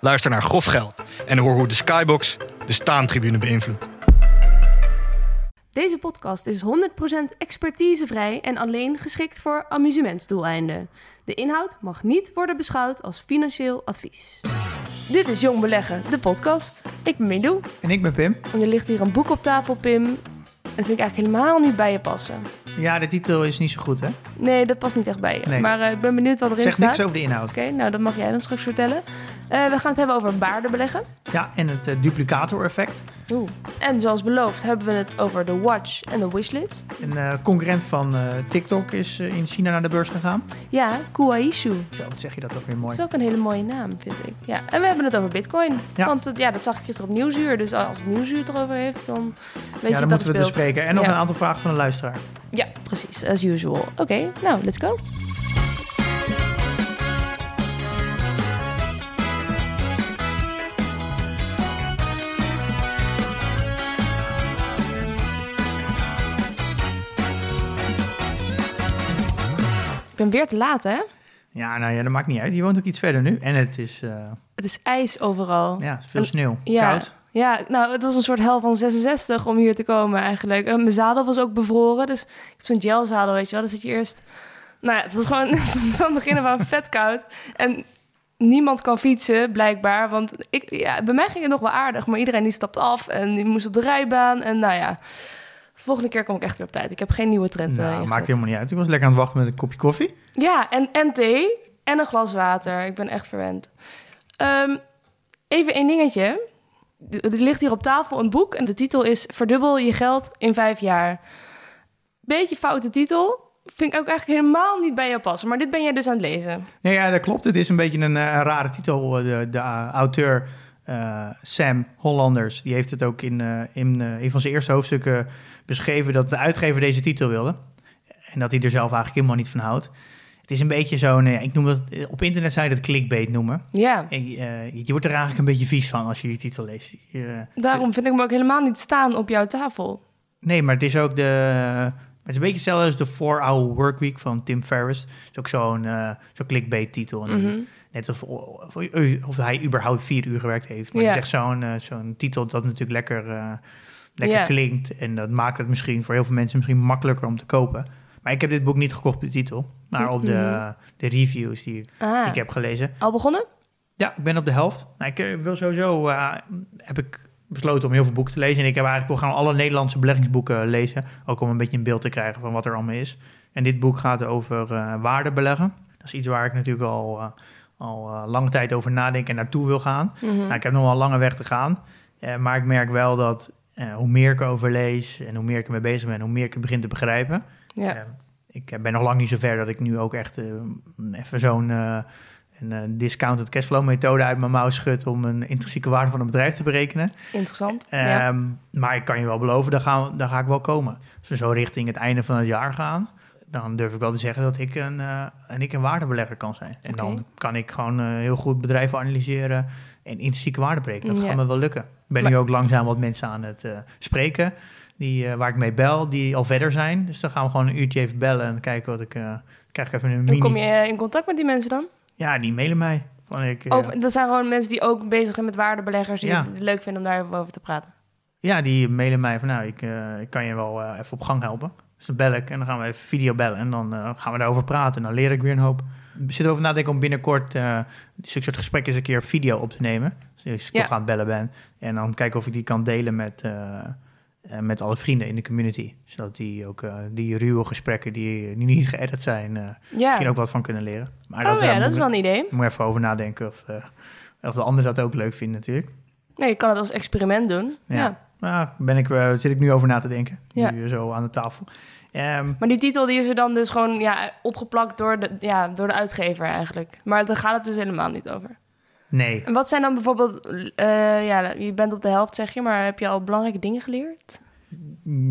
Luister naar Grof Geld en hoor hoe de Skybox de staantribune beïnvloedt. Deze podcast is 100% expertisevrij en alleen geschikt voor amusementsdoeleinden. De inhoud mag niet worden beschouwd als financieel advies. Dit is Jong Beleggen, de podcast. Ik ben Milou En ik ben Pim. en er ligt hier een boek op tafel, Pim. Dat vind ik eigenlijk helemaal niet bij je passen. Ja, de titel is niet zo goed, hè? Nee, dat past niet echt bij je. Nee. Maar eh, ik ben benieuwd wat erin Zeg staat. niks over de inhoud. Oké, nou dat mag jij dan straks vertellen. Eh, we gaan het hebben over waardebeleggen. Ja, en het eh, duplicator-effect. Oeh. En zoals beloofd hebben we het over de watch en de wishlist. Een concurrent van TikTok is in China naar de beurs gegaan. Ja, Kuaishu. Zo, wat zeg je dat ook weer mooi. Dat is ook een hele mooie naam, vind ik. Ja, en we hebben het over bitcoin. Ja. Want ja, dat zag ik gisteren op Nieuwsuur. Dus als het Nieuwsuur het erover heeft, dan weet ja, je dat het het speelt. Bespreken. En nog Ja. een aantal vragen van de luisteraar. Ja, precies. As usual. Oké, nou, let's go. Ik ben weer te laat, hè? Ja, nou ja, dat maakt niet uit. Je woont ook iets verder nu. En het is, eh, Het is ijs overal. ja, veel En- sneeuw. Ja, Koud. Ja, nou, het was een soort hel van 66 om hier te komen eigenlijk. En mijn zadel was ook bevroren, dus ik heb zo'n gelzadel, weet je wel. Dus dat je eerst... Nou ja, het was gewoon van begin af aan vet koud. En niemand kan fietsen, blijkbaar. Want ik, ja, bij mij ging het nog wel aardig, maar iedereen die stapt af en die moest op de rijbaan. En nou ja, volgende keer kom ik echt weer op tijd. Ik heb geen nieuwe trend eh, Nou, maakt helemaal niet uit. Ik was lekker aan het wachten met een kopje koffie. Ja, en, en thee en een glas water. Ik ben echt verwend. Ehm, even één dingetje. Er ligt hier op tafel een boek en de titel is Verdubbel je geld in vijf jaar. Beetje foute titel. Vind ik ook eigenlijk helemaal niet bij jou passen. Maar dit ben jij dus aan het lezen. Nee, ja, dat klopt. Het is een beetje een, eh, rare titel. De, de eh, auteur eh, Sam Hollanders, die heeft het ook in, eh, in eh, een van zijn eerste hoofdstukken beschreven dat de uitgever deze titel wilde. En dat hij er zelf eigenlijk helemaal niet van houdt. Het is een beetje zo'n, eh, ik noem het, eh, op internet zou je dat clickbait noemen. Ja, En, eh, je wordt er eigenlijk een beetje vies van als je die titel leest. Je- daarom vind ik me ook helemaal niet staan op jouw tafel. Nee, maar het is ook de. Het is een beetje hetzelfde als de 4-Hour Workweek van Tim Ferriss. Het is ook zo'n eh zo'n clickbait-titel. Mhm. Net of, of, of hij überhaupt vier uur gewerkt heeft. Maar het is echt zo'n zo'n titel dat natuurlijk lekker, lekker klinkt. En dat maakt het misschien voor heel veel mensen misschien makkelijker om te kopen. Maar ik heb dit boek niet gekocht de titel. Maar op de, Mhm. de reviews die Ah, ik heb gelezen. al begonnen? Ja, ik ben op de helft. Nou, ik eh, wil sowieso, eh, heb ik besloten om heel veel boeken te lezen. En ik heb eigenlijk wil gaan alle Nederlandse beleggingsboeken lezen. Ook om een beetje een beeld te krijgen van wat er allemaal is. En dit boek gaat over eh waardebeleggen. Dat is iets waar ik natuurlijk al, eh, al eh, lange tijd over nadenk en naartoe wil gaan. Mhm. Nou, ik heb nog wel een lange weg te gaan. Eh, maar ik merk wel dat eh, hoe meer ik erover lees en hoe meer ik ermee bezig ben, hoe meer ik het begin te begrijpen. ja. Ik ben nog lang niet zo ver dat ik nu ook echt eh, even zo'n eh, een, eh, discounted cashflow methode uit mijn mouw schud om een intrinsieke waarde van een bedrijf te berekenen. Interessant. ja. Ehm, Maar ik kan je wel beloven, daar, gaan, we- daar ga ik wel komen. Als we zo richting het einde van het jaar gaan, dan durf ik wel te zeggen dat ik een, eh, en ik een waardebelegger kan zijn. En dan kan ik gewoon heel goed bedrijven analyseren en intrinsieke waarde berekenen. Dat Ja. gaat me wel lukken. Ik ben Maar- nu ook langzaam wat mensen aan het spreken, die, eh, waar ik mee bel, die al verder zijn. Dus dan gaan we gewoon een uurtje even bellen en kijken wat ik... eh krijg ik even een mini... kom je in contact met die mensen dan? Ja, die mailen mij. Van ik, eh, Over, dat zijn gewoon mensen die ook bezig zijn met waardebeleggers, die Ja. het leuk vinden om daar even over te praten. Ja, die mailen mij van nou, ik, eh, ik kan je wel eh, even op gang helpen. Dus dan bel ik en dan gaan we even video bellen en dan eh, gaan we daarover praten. En dan leer ik weer een hoop. Zit over na te denken om binnenkort eh zulke soort gesprekken eens een keer video op te nemen. Dus als ik Ja. toch aan het bellen ben. En dan kijken of ik die kan delen met, eh, eh, met alle vrienden in de community. Zodat die ook eh, die ruwe gesprekken die, die niet geëdit zijn, eh, Ja. misschien ook wat van kunnen leren. Maar oh eh, ja, dat is wel een idee. moet even over nadenken of, eh, of de ander dat ook leuk vindt natuurlijk. Nee, je kan het als experiment doen. Ja. Ja. Nou, ben ik, eh, zit ik nu over na te denken. Ja. Nu zo aan de tafel. Ehm, Maar die titel die is er dan dus gewoon ja, opgeplakt door de, ja, door de uitgever eigenlijk. Maar daar gaat het dus helemaal niet over. Nee. En wat zijn dan bijvoorbeeld, eh, ja, je bent op de helft zeg je, maar heb je al belangrijke dingen geleerd?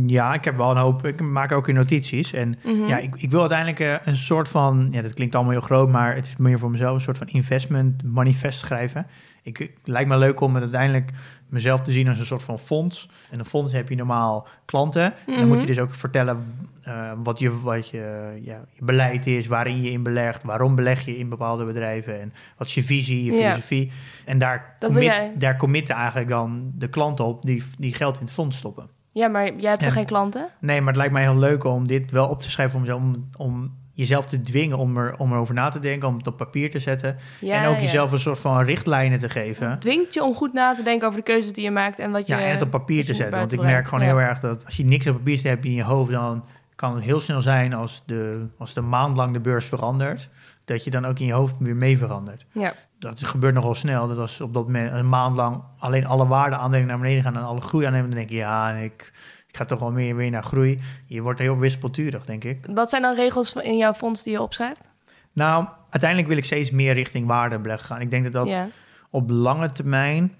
Ja, ik heb wel een hoop. Ik maak ook in notities. En Mhm. ja, ik, ik wil uiteindelijk eh, een soort van. Ja, dat klinkt allemaal heel groot, maar het is meer voor mezelf een soort van investment manifest schrijven. Ik, ik lijkt me leuk om het uiteindelijk mezelf te zien als een soort van fonds. En een fonds heb je normaal klanten. En dan moet je Mhm. dus ook vertellen eh, wat, je, wat je, ja, je beleid is, waarin je in belegt, waarom beleg je in bepaalde bedrijven en wat is je visie, je Ja. filosofie. En daar, commit, daar committen eigenlijk dan de klanten op die, die geld in het fonds stoppen. Ja, maar jij hebt toch geen klanten? Nee, maar het lijkt mij heel leuk om dit wel op te schrijven om, om jezelf te dwingen om, er, om erover na te denken, om het op papier te zetten. Ja, en ook ja. jezelf een soort van richtlijnen te geven. Het dwingt je om goed na te denken over de keuzes die je maakt en wat je... Ja, en het op papier te zetten. Want ik merk gewoon heel erg dat als je niks op papier hebt in je hoofd, dan kan het heel snel zijn als de, als de maand lang de beurs verandert, dat je dan ook in je hoofd weer mee verandert. Ja. Dat gebeurt nogal snel. Dat als op dat moment een maand lang alleen alle waardeaandelen naar beneden gaan en alle groei aannemen, dan denk je, ja, ik, ik ga toch wel meer weer naar groei. Je wordt heel wispelturig, denk ik. Wat zijn dan regels in jouw fonds die je opschrijft? Nou, uiteindelijk wil ik steeds meer richting waardebeleg gaan. Ik denk dat dat ja. op lange termijn,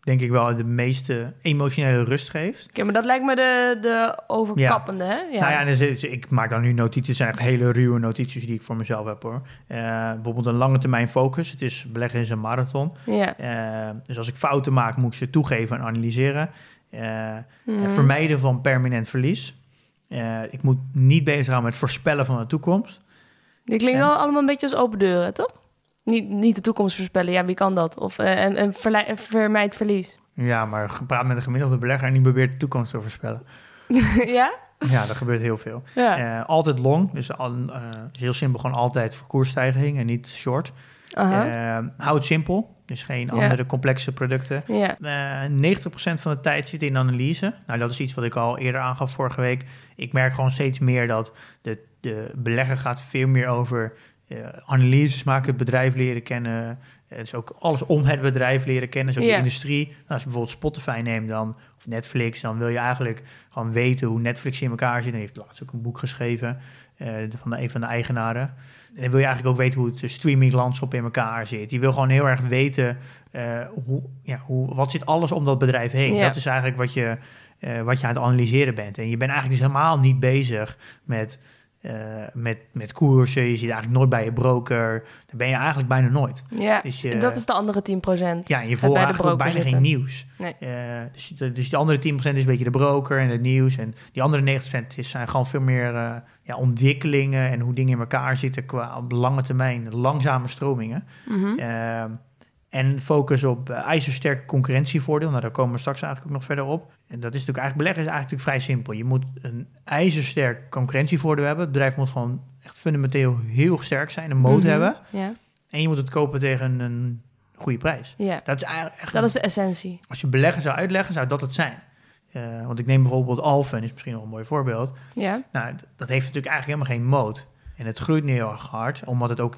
denk ik wel, de meeste emotionele rust geeft. Oké, maar dat lijkt me de, de overkappende, hè? Ja. Nou ja, dus, dus ik maak dan nu notities, het zijn echt hele ruwe notities die ik voor mezelf heb hoor. Eh, bijvoorbeeld een lange termijn focus, het is beleggen is een marathon. ja. Eh, dus als ik fouten maak, moet ik ze toegeven en analyseren. Eh, en vermijden van permanent verlies. Eh, ik moet niet bezig gaan met voorspellen van de toekomst. Die klinkt wel allemaal een beetje als open deuren, toch? Niet, niet de toekomst voorspellen, ja, wie kan dat? Of eh, en, en vermijd verlies. Ja, maar praat met een gemiddelde belegger en die probeert de toekomst te voorspellen. ja? Ja, dat gebeurt heel veel. Ja. Altijd long, dus al, is heel simpel gewoon altijd voor koersstijging en niet short. Hou het simpel, dus geen Ja. andere complexe producten. ja. Eh 90% van de tijd zit in analyse. Nou, dat is iets wat ik al eerder aangaf vorige week. Ik merk gewoon steeds meer dat de, de belegger gaat veel meer over eh, analyses maken, het bedrijf leren kennen. Eh, dus ook alles om het bedrijf leren kennen, dus ook Ja. de industrie. Nou, als je bijvoorbeeld Spotify neemt dan, of Netflix, dan wil je eigenlijk gewoon weten hoe Netflix in elkaar zit. En heeft laatst ook een boek geschreven eh, van de, een van de eigenaren. En dan wil je eigenlijk ook weten hoe het streaminglandschap in elkaar zit. Je wil gewoon heel erg weten eh, hoe, ja, hoe, wat zit alles om dat bedrijf heen. Ja. Dat is eigenlijk wat je, eh, wat je aan het analyseren bent. En je bent eigenlijk dus helemaal niet bezig met, eh, met, met koersen. Je zit eigenlijk nooit bij je broker. Daar ben je eigenlijk bijna nooit. ja. Dus je- dat is de andere 10%. Ja, en je de eigenlijk ook bijna zitten. geen nieuws. Nee. Dus, de- dus die andere 10% is een beetje de broker en het nieuws. En die andere 90% is, zijn gewoon veel meer ja, ontwikkelingen en hoe dingen in elkaar zitten qua op lange termijn, langzame stromingen. Mhm. Ehm, en focus op uh, ijzersterk concurrentievoordeel. Nou, daar komen we straks eigenlijk ook nog verder op. En dat is natuurlijk eigenlijk, beleggen is eigenlijk vrij simpel. Je moet een ijzersterk concurrentievoordeel hebben. Het bedrijf moet gewoon echt fundamenteel heel sterk zijn, een moot Mhm. hebben. En je moet het kopen tegen een goede prijs. ja, Dat is eigenlijk dat is de essentie. als je beleggen zou uitleggen, zou dat het zijn. Eh, want ik neem bijvoorbeeld Alphen, is misschien nog een mooi voorbeeld. Ja, Nou, dat heeft natuurlijk eigenlijk helemaal geen moot. En het groeit nu heel erg hard, omdat het ook,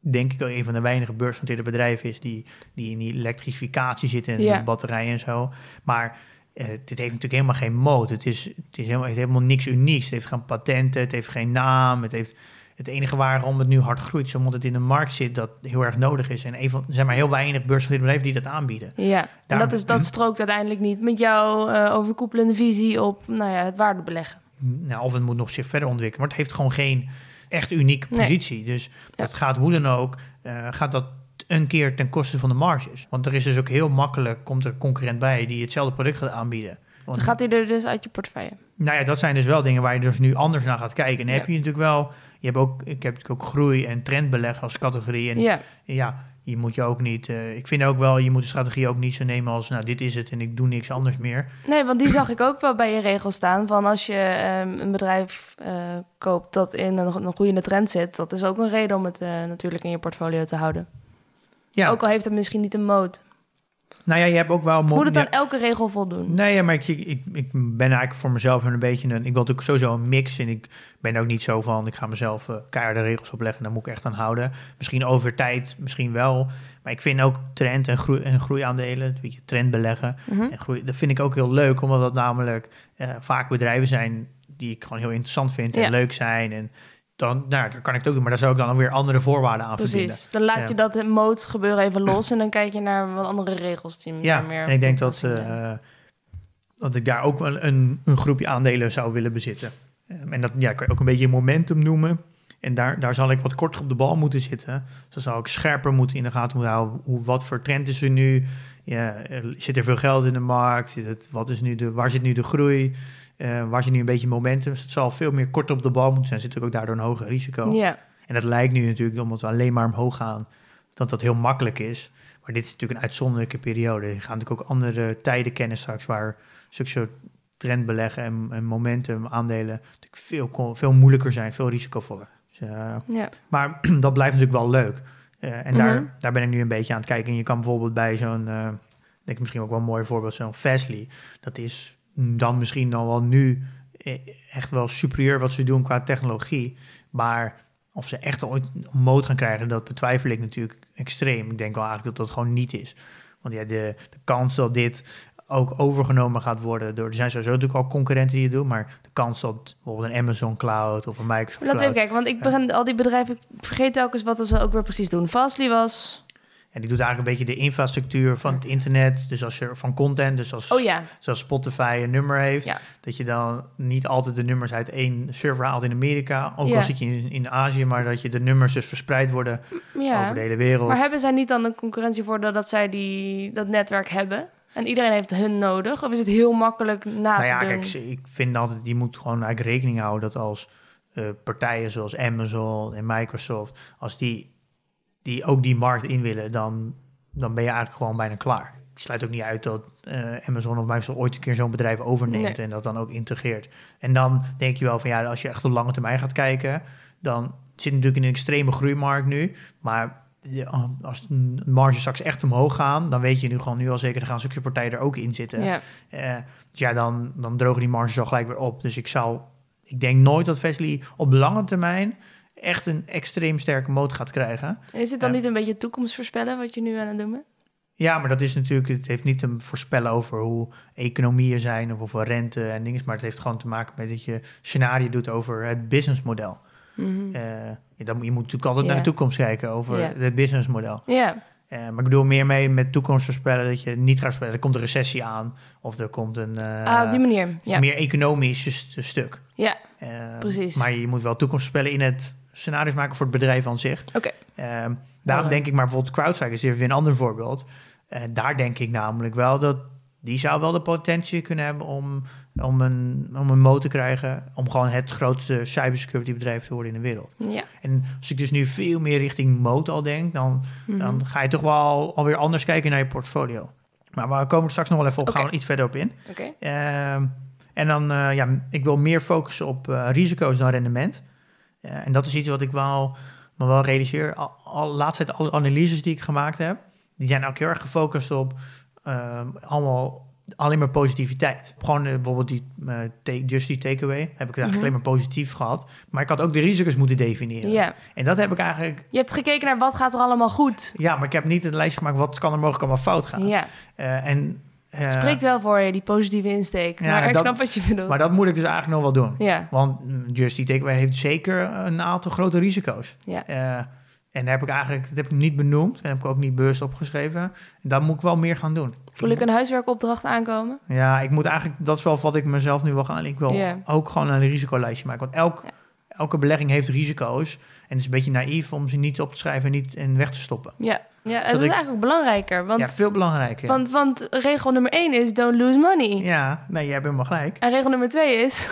denk ik, een van de weinige beursgenoteerde bedrijven is die, die in die elektrificatie zitten en Ja. batterijen en zo. Maar eh, dit heeft natuurlijk helemaal geen moot. Het, is, het, is helemaal, het heeft helemaal niks unieks. Het heeft geen patenten, het heeft geen naam. Het, heeft, het enige waarom het nu hard groeit, is omdat het in een markt zit dat heel erg nodig is. En een van, er zijn maar heel weinig beursgenoteerde bedrijven die dat aanbieden. ja. En dat, is, dat strookt uiteindelijk niet met jouw eh, overkoepelende visie op nou ja, het waardebeleggen. nou, of het moet nog zich verder ontwikkelen. Maar het heeft gewoon geen echt unieke Nee. positie. Dus Ja. het gaat hoe dan ook, eh, gaat dat een keer ten koste van de marges. Want er is dus ook heel makkelijk, komt er concurrent bij die hetzelfde product gaat aanbieden. Want, Dan gaat hij er dus uit je portefeuille. Nou ja, dat zijn dus wel dingen waar je dus nu anders naar gaat kijken. En dan Ja. heb je natuurlijk wel, je hebt ook, ik heb natuurlijk ook groei en trendbeleg als categorie. En Ja, ja, je moet je ook niet, eh, ik vind ook wel, je moet de strategie ook niet zo nemen als, nou dit is het en ik doe niks anders meer. nee, want die zag ik ook wel bij je regels staan. Van als je ehm, een bedrijf eh, koopt dat in een, een groeiende trend zit, dat is ook een reden om het eh, natuurlijk in je portfolio te houden. Ja, Ook al heeft het misschien niet een moot. Nou ja, je hebt ook wel... mo- Moet het ja. aan elke regel voldoen? Nee, maar ik, ik, ik ben eigenlijk voor mezelf een beetje een... Ik wil natuurlijk sowieso een mix en ik ben ook niet zo van... Ik ga mezelf uh, keiharde regels opleggen en daar moet ik echt aan houden. Misschien over tijd, misschien wel. Maar ik vind ook trend en, groei, en groeiaandelen, een beetje trend beleggen. Mhm. En groei, dat vind ik ook heel leuk, omdat dat namelijk eh, vaak bedrijven zijn... die ik gewoon heel interessant vind en Ja. leuk zijn. En dan, nou, dan kan ik het ook doen. Maar daar zou ik dan ook weer andere voorwaarden aan verbinden. Precies. Dan laat je dat mode gebeuren even los en dan kijk je naar wat andere regels die Ja, meer en ik denk dat, eh, dat ik daar ook wel een, een groepje aandelen zou willen bezitten. Ehm, en dat ja, kan je ook een beetje momentum noemen. En daar, daar zal ik wat korter op de bal moeten zitten. Dus dan zal ik scherper moeten in de gaten moeten houden. Hoe, wat voor trend is er nu? Ja, zit er veel geld in de markt? Zit het, wat is nu de, waar zit nu de groei? Eh, waar zit nu een beetje momentum? Dus het zal veel meer kort op de bal moeten zijn. Zit natuurlijk ook daardoor een hoger risico. Ja, En dat lijkt nu natuurlijk, omdat we alleen maar omhoog gaan, dat dat heel makkelijk is. Maar dit is natuurlijk een uitzonderlijke periode. Je gaat natuurlijk ook andere tijden kennen straks, waar soort trendbeleggen en, en momentum aandelen natuurlijk veel, veel moeilijker zijn, veel risicovoller. Dus, eh, ja. maar dat blijft natuurlijk wel leuk. Eh, en daar, Mhm. daar ben ik nu een beetje aan het kijken. En je kan bijvoorbeeld bij zo'n, eh, denk ik misschien ook wel een mooi voorbeeld, zo'n Fastly. Dat is dan misschien dan wel nu eh, echt wel superieur wat ze doen qua technologie. Maar of ze echt ooit een moot gaan krijgen, dat betwijfel ik natuurlijk extreem. Ik denk wel eigenlijk dat dat gewoon niet is. Want ja, de, de kans dat dit ook overgenomen gaat worden door... Er zijn sowieso natuurlijk al concurrenten die het doen, maar de kans dat bijvoorbeeld een Amazon Cloud of een Microsoft Laten we Cloud... even kijken, want ik begin al die bedrijven, ik vergeet telkens wat ze ook weer precies doen. Fastly was, En die doet eigenlijk een beetje de infrastructuur van het internet. Dus als je van content, dus als, oh ja, zoals Spotify een nummer heeft, Ja. dat je dan niet altijd de nummers uit één server haalt in Amerika. Ook Ja. al zit je in, in Azië, maar dat je de nummers dus verspreid worden ja. over de hele wereld. Maar hebben zij niet dan een concurrentievoordeel dat zij die, dat netwerk hebben? En iedereen heeft hun nodig? Of is het heel makkelijk na nou te ja, doen? kijk, ik vind altijd, je moet gewoon eigenlijk rekening houden dat als eh, partijen zoals Amazon en Microsoft, als die, die ook die markt in willen, dan, dan ben je eigenlijk gewoon bijna klaar. Ik sluit ook niet uit dat eh, Amazon of Microsoft ooit een keer zo'n bedrijf overneemt Nee. en dat dan ook integreert. En dan denk je wel van ja, als je echt op lange termijn gaat kijken, dan zit natuurlijk in een extreme groeimarkt nu, maar als de marges straks echt omhoog gaan, dan weet je nu gewoon nu al zeker, er gaan zulke partijen er ook in zitten. ja. Eh, dus ja, dan, dan drogen die marges al gelijk weer op. Dus ik zou, ik denk nooit dat Vesely op lange termijn echt een extreem sterke moot gaat krijgen. Is het dan Ja. niet een beetje toekomst voorspellen wat je nu aan het doen bent? Ja, maar dat is natuurlijk, het heeft niet te voorspellen over hoe economieën zijn of over rente en dingen, maar het heeft gewoon te maken met dat je scenario doet over het businessmodel. Mhm. Eh, ja, dan, je moet natuurlijk altijd naar de toekomst kijken over het businessmodel. Ja, Eh, maar ik bedoel meer mee met toekomst voorspellen dat je niet gaat voorspellen. Er komt een recessie aan of er komt een... eh, ah, op die manier. Ja, meer economisch st- stuk. ja. Eh, Precies. Maar je moet wel toekomst voorspellen in het scenario's maken voor het bedrijf aan zich. oké. Ehm, daarom denk ik, maar bijvoorbeeld CrowdStrike is weer een ander voorbeeld. Eh, daar denk ik namelijk wel dat die zou wel de potentie kunnen hebben om, om, een, om een moot te krijgen. Om gewoon het grootste cybersecurity bedrijf te worden in de wereld. Ja. En als ik dus nu veel meer richting moot al denk, dan, Mhm. dan ga je toch wel alweer anders kijken naar je portfolio. Maar we komen er straks nog wel even op, gaan we iets verder op in. Oké. Ehm, en dan, eh, ja, ik wil meer focussen op eh, risico's dan rendement. Eh, en dat is iets wat ik wel, me wel realiseer. Al, al laatst tijd alle analyses die ik gemaakt heb, die zijn ook heel erg gefocust op ehm, allemaal alleen maar positiviteit. Gewoon eh, bijvoorbeeld die uh, take, just die takeaway, heb ik eigenlijk Mhm. alleen maar positief gehad. Maar ik had ook de risico's moeten definiëren. En dat heb ik eigenlijk, Je hebt gekeken naar wat gaat er allemaal goed. ja, maar ik heb niet een lijst gemaakt wat kan er mogelijk allemaal fout gaan. Eh, en, Spreekt wel voor je, die positieve insteek. Ja, maar ik dat- snap wat je bedoelt. maar dat moet ik dus eigenlijk nog wel doen. ja. Want mm, Just Eat Takeaway heeft zeker een aantal grote risico's. Ja. Eh, en daar heb ik eigenlijk, dat heb ik niet benoemd. En heb ik ook niet bewust opgeschreven. En daar moet ik wel meer gaan doen. Voel ik een huiswerkopdracht aankomen? Ja, ik moet eigenlijk, dat is wel wat ik mezelf nu wil gaan. Ik wil ook gewoon een risicolijstje maken. Want elk, Ja. elke belegging heeft risico's. En het is een beetje naïef om ze niet op te schrijven en, niet, en weg te stoppen. Ja, ja dat is ik- eigenlijk ook belangrijker. Want, ja, veel belangrijker. want, want regel nummer één is don't lose money. Ja, nee, je hebt helemaal gelijk. En regel nummer twee is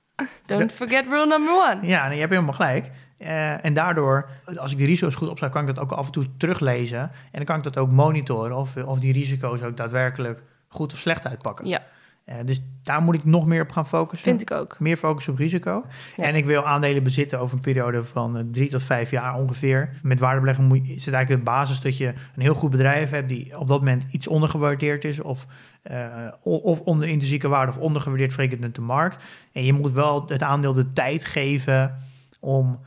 don't forget rule number one. Ja, nee, je hebt helemaal gelijk. Eh, en daardoor, als ik die risico's goed opschrijf, kan ik dat ook af en toe teruglezen. En dan kan ik dat ook monitoren of, of die risico's ook daadwerkelijk goed of slecht uitpakken. Ja, Eh, dus daar moet ik nog meer op gaan focussen. vind ik ook. Meer focus op risico. Ja. En ik wil aandelen bezitten over een periode van eh, drie tot vijf jaar ongeveer. Met waardebelegging moet je- is het eigenlijk de basis dat je een heel goed bedrijf hebt die op dat moment iets ondergewaardeerd is. Of, eh, of onder intrinsieke waarde of ondergewaardeerd verrekend met de markt. En je moet wel het aandeel de tijd geven om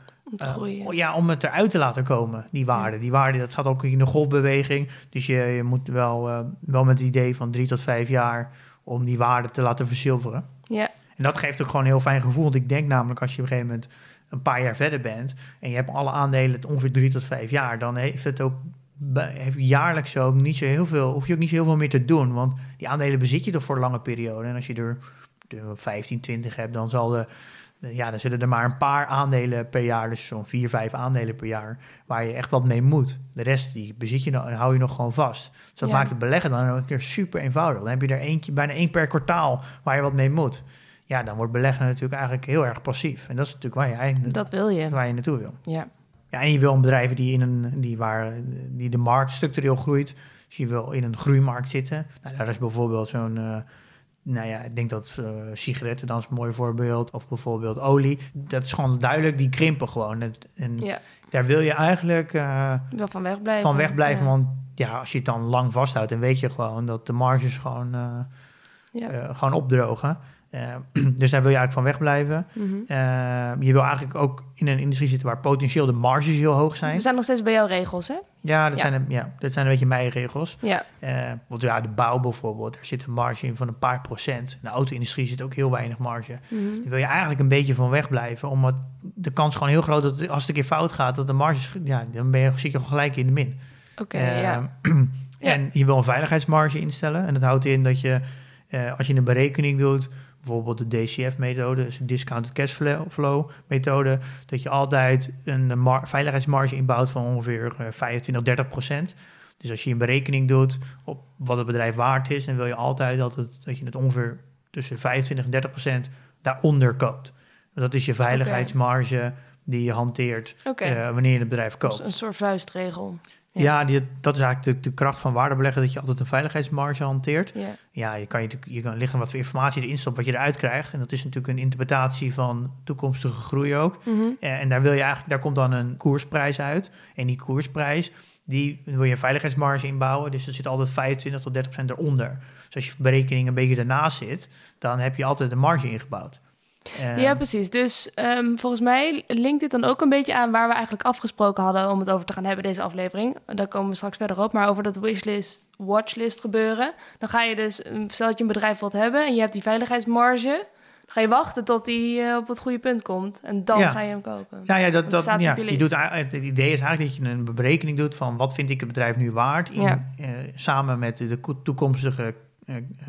ja, om het eruit te laten komen, die waarde. Die waarde, dat gaat ook in een golfbeweging. Dus je, je moet wel, wel met het idee van drie tot vijf jaar om die waarde te laten verzilveren. Ja, En dat geeft ook gewoon een heel fijn gevoel. Want ik denk namelijk als je op een gegeven moment een paar jaar verder bent en je hebt alle aandelen ongeveer drie tot vijf jaar, dan heeft het ook heb je jaarlijks ook niet zo heel veel, hoef je ook niet zo heel veel meer te doen. Want die aandelen bezit je toch voor een lange periode. En als je er de 15, 20 hebt, dan zal de- ja, dan zullen er maar een paar aandelen per jaar, dus zo'n vier, vijf aandelen per jaar, waar je echt wat mee moet. De rest die bezit je dan en hou je nog gewoon vast. Dus dat Ja. maakt het beleggen dan ook een keer super eenvoudig. Dan heb je er eentje, bijna één per kwartaal waar je wat mee moet. Ja, dan wordt beleggen natuurlijk eigenlijk heel erg passief. En dat is natuurlijk waar je, eigenlijk- Dat wil je. waar je naartoe wil. Ja. Ja, en je wil een bedrijf die, in een, die, waar, die de markt structureel groeit. Dus je wil in een groeimarkt zitten. Nou, daar is bijvoorbeeld zo'n... eh, nou ja, ik denk dat eh, sigaretten dan is een mooi voorbeeld. Of bijvoorbeeld olie. Dat is gewoon duidelijk, die krimpen gewoon. En, en ja. daar wil je eigenlijk eh, Wel van weg blijven. van wegblijven. Ja. Want ja, als je het dan lang vasthoudt, dan weet je gewoon dat de marges gewoon, eh, Ja. gewoon opdrogen. Eh, dus daar wil je eigenlijk van wegblijven. Eh, je wil eigenlijk ook in een industrie zitten waar potentieel de marges heel hoog zijn. We zijn nog steeds bij jouw regels, hè? Ja, dat, Ja. Zijn, een- ja, dat zijn een beetje mijn regels. Ja. Eh want ja, de bouw bijvoorbeeld, daar zit een marge in van een paar procent. De auto-industrie zit ook heel weinig marge. Mhm. Daar wil je eigenlijk een beetje van wegblijven, omdat de kans gewoon heel groot dat als het een keer fout gaat, dat de marges, ja, dan ben je, zit je gelijk in de min. Oké, ja. En je wil een veiligheidsmarge instellen. En dat houdt in dat je, als je een berekening doet, bijvoorbeeld de DCF-methode, dus de Discounted Cash Flow-methode, dat je altijd een mar- veiligheidsmarge inbouwt van ongeveer eh, 25, 30 procent. Dus als je een berekening doet op wat het bedrijf waard is, dan wil je altijd dat, het, dat je het ongeveer tussen 25 en 30 procent daaronder koopt. Dat is je veiligheidsmarge die je hanteert eh, wanneer je het bedrijf koopt. Dus een soort vuistregel. Ja. Ja, die, dat is eigenlijk de, de kracht van waardebeleggen, dat je altijd een veiligheidsmarge hanteert. Ja. Ja, je kan, je, je kan liggen wat voor informatie erin stopt, wat je eruit krijgt. En dat is natuurlijk een interpretatie van toekomstige groei ook. Mhm. Eh, En daar wil je eigenlijk, daar komt dan een koersprijs uit. En die koersprijs, die wil je een veiligheidsmarge inbouwen. Dus er zit altijd 25 tot 30 procent eronder. Dus als je berekening een beetje ernaast zit, dan heb je altijd een marge ingebouwd. Ja, precies. Dus ehm, volgens mij linkt dit dan ook een beetje aan waar we eigenlijk afgesproken hadden om het over te gaan hebben, deze aflevering. Daar komen we straks verder op. Maar over dat wishlist, watchlist gebeuren. Dan ga je dus, stel dat je een bedrijf wilt hebben en je hebt die veiligheidsmarge. Dan ga je wachten tot die eh, op het goede punt komt. En dan Ja. ga je hem kopen. Ja, ja, dat, dat, staat ja je doet, het idee is eigenlijk dat je een berekening doet van wat vind ik het bedrijf nu waard, in, Ja. eh, samen met de ko- toekomstige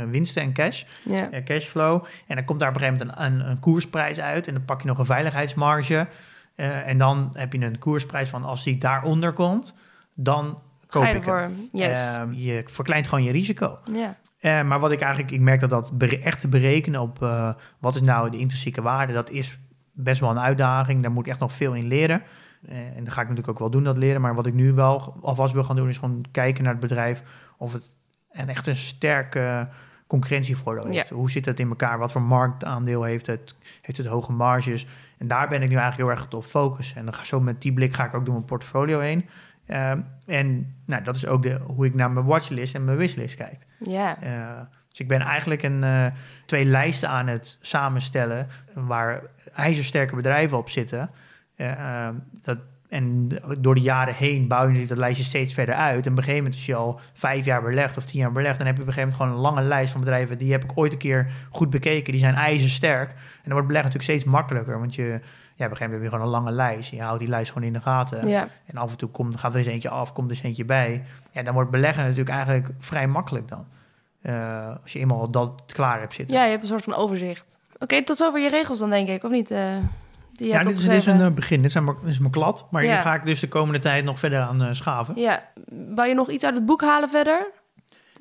winsten en cash, Ja. eh, cashflow. En dan komt daar op een gegeven moment een, een, een koersprijs uit en dan pak je nog een veiligheidsmarge. eh, en dan heb je een koersprijs van als die daaronder komt, dan koop ik hem. Yes. Ehm, je verkleint gewoon je risico. ja. Eh, maar wat ik eigenlijk, ik merk dat dat echt te berekenen op eh, wat is nou de intrinsieke waarde, dat is best wel een uitdaging. Daar moet ik echt nog veel in leren. Eh, en dat ga ik natuurlijk ook wel doen, dat leren. Maar wat ik nu wel alvast wil gaan doen, is gewoon kijken naar het bedrijf of het een echt een sterke concurrentievoordeel heeft. Hoe zit het in elkaar? Wat voor marktaandeel heeft het? Heeft het hoge marges? En daar ben ik nu eigenlijk heel erg op focussen. En dan ga, zo met die blik ga ik ook door mijn portfolio heen. Ehm, en nou, dat is ook de, hoe ik naar mijn watchlist en mijn wishlist kijk. Ja. Eh, dus ik ben eigenlijk een, eh, twee lijsten aan het samenstellen waar ijzersterke bedrijven op zitten. Eh, eh, dat, en door de jaren heen bouw je dat lijstje steeds verder uit. En op een gegeven moment, als je al vijf jaar belegd of tien jaar belegd, dan heb je op een gegeven moment gewoon een lange lijst van bedrijven. Die heb ik ooit een keer goed bekeken. Die zijn ijzersterk. En dan wordt beleggen natuurlijk steeds makkelijker. Want je, ja, op een gegeven moment heb je gewoon een lange lijst. Je houdt die lijst gewoon in de gaten. Ja. En af en toe komt, gaat er eens eentje af, komt er eens eentje bij. Ja, dan wordt beleggen natuurlijk eigenlijk vrij makkelijk dan. Eh, als je eenmaal dat klaar hebt zitten. ja, je hebt een soort van overzicht. Oké, tot zover je regels dan, denk ik, of niet? eh, die Ja, dit is, dit is opgeschreven. een eh, begin. Dit, zijn maar, dit is mijn klad. Maar Ja. hier ga ik dus de komende tijd nog verder aan eh, schaven. Ja, wou je nog iets uit het boek halen verder?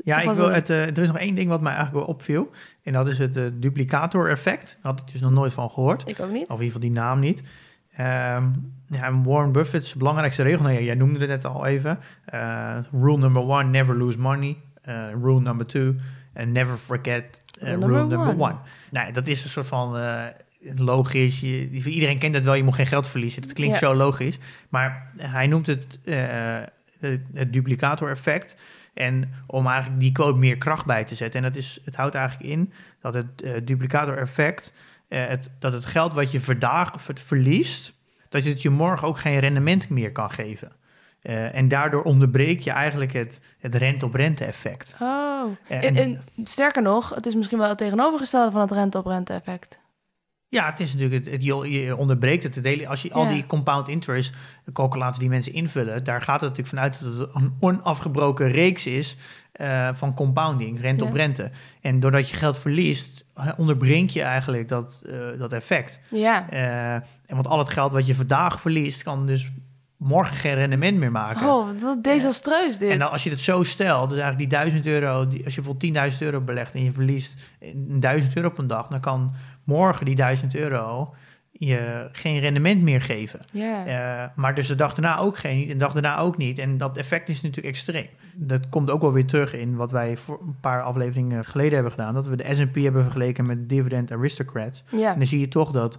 Ja, ik wil het het, eh, er is nog één ding wat mij eigenlijk wel opviel. En dat is het duplicator-effect. Daar had ik dus nog nooit van gehoord. Ik ook niet. Of in ieder geval die naam niet. Ehm, ja, Warren Buffett's belangrijkste regel, nou ja, jij noemde het net al even. Rule number one, never lose money. Rule number two, and never forget Rule rule, number one. one. Nou, dat is een soort van logisch. Je, iedereen kent dat wel, je moet geen geld verliezen. Dat klinkt Ja. zo logisch. Maar hij noemt het eh, het, duplicator-effect. En om eigenlijk die code meer kracht bij te zetten. En dat is, het houdt eigenlijk in dat het eh, duplicator-effect, het, dat het geld wat je vandaag ver- verliest, dat het je morgen ook geen rendement meer kan geven. En daardoor onderbreek je eigenlijk het, het rente-op-rente-effect. Oh, en sterker nog, het is misschien wel het tegenovergestelde van het rente-op-rente-effect. Ja, het is natuurlijk, het, het- je, onderbreekt het. het hele, als je al die compound interest calculaties die mensen invullen, daar gaat het natuurlijk vanuit dat het een onafgebroken reeks is eh, van compounding, rente Ja. op rente. En doordat je geld verliest, eh, onderbreng je eigenlijk dat, eh, dat effect. Ja. En want al het geld wat je vandaag verliest, kan dus morgen geen rendement meer maken. Oh, wat desastreus dit. En dan, als je het zo stelt, dus eigenlijk die 1000 euro, die, als je bijvoorbeeld 10.000 euro belegt en je verliest 1000 euro op een dag, dan kan morgen die 1000 euro je geen rendement meer geven. Eh, maar dus de dag daarna ook geen niet en de dag daarna ook niet. En dat effect is natuurlijk extreem. Dat komt ook wel weer terug in wat wij voor een paar afleveringen geleden hebben gedaan. Dat we de S&P hebben vergeleken met Dividend Aristocrats. En dan zie je toch dat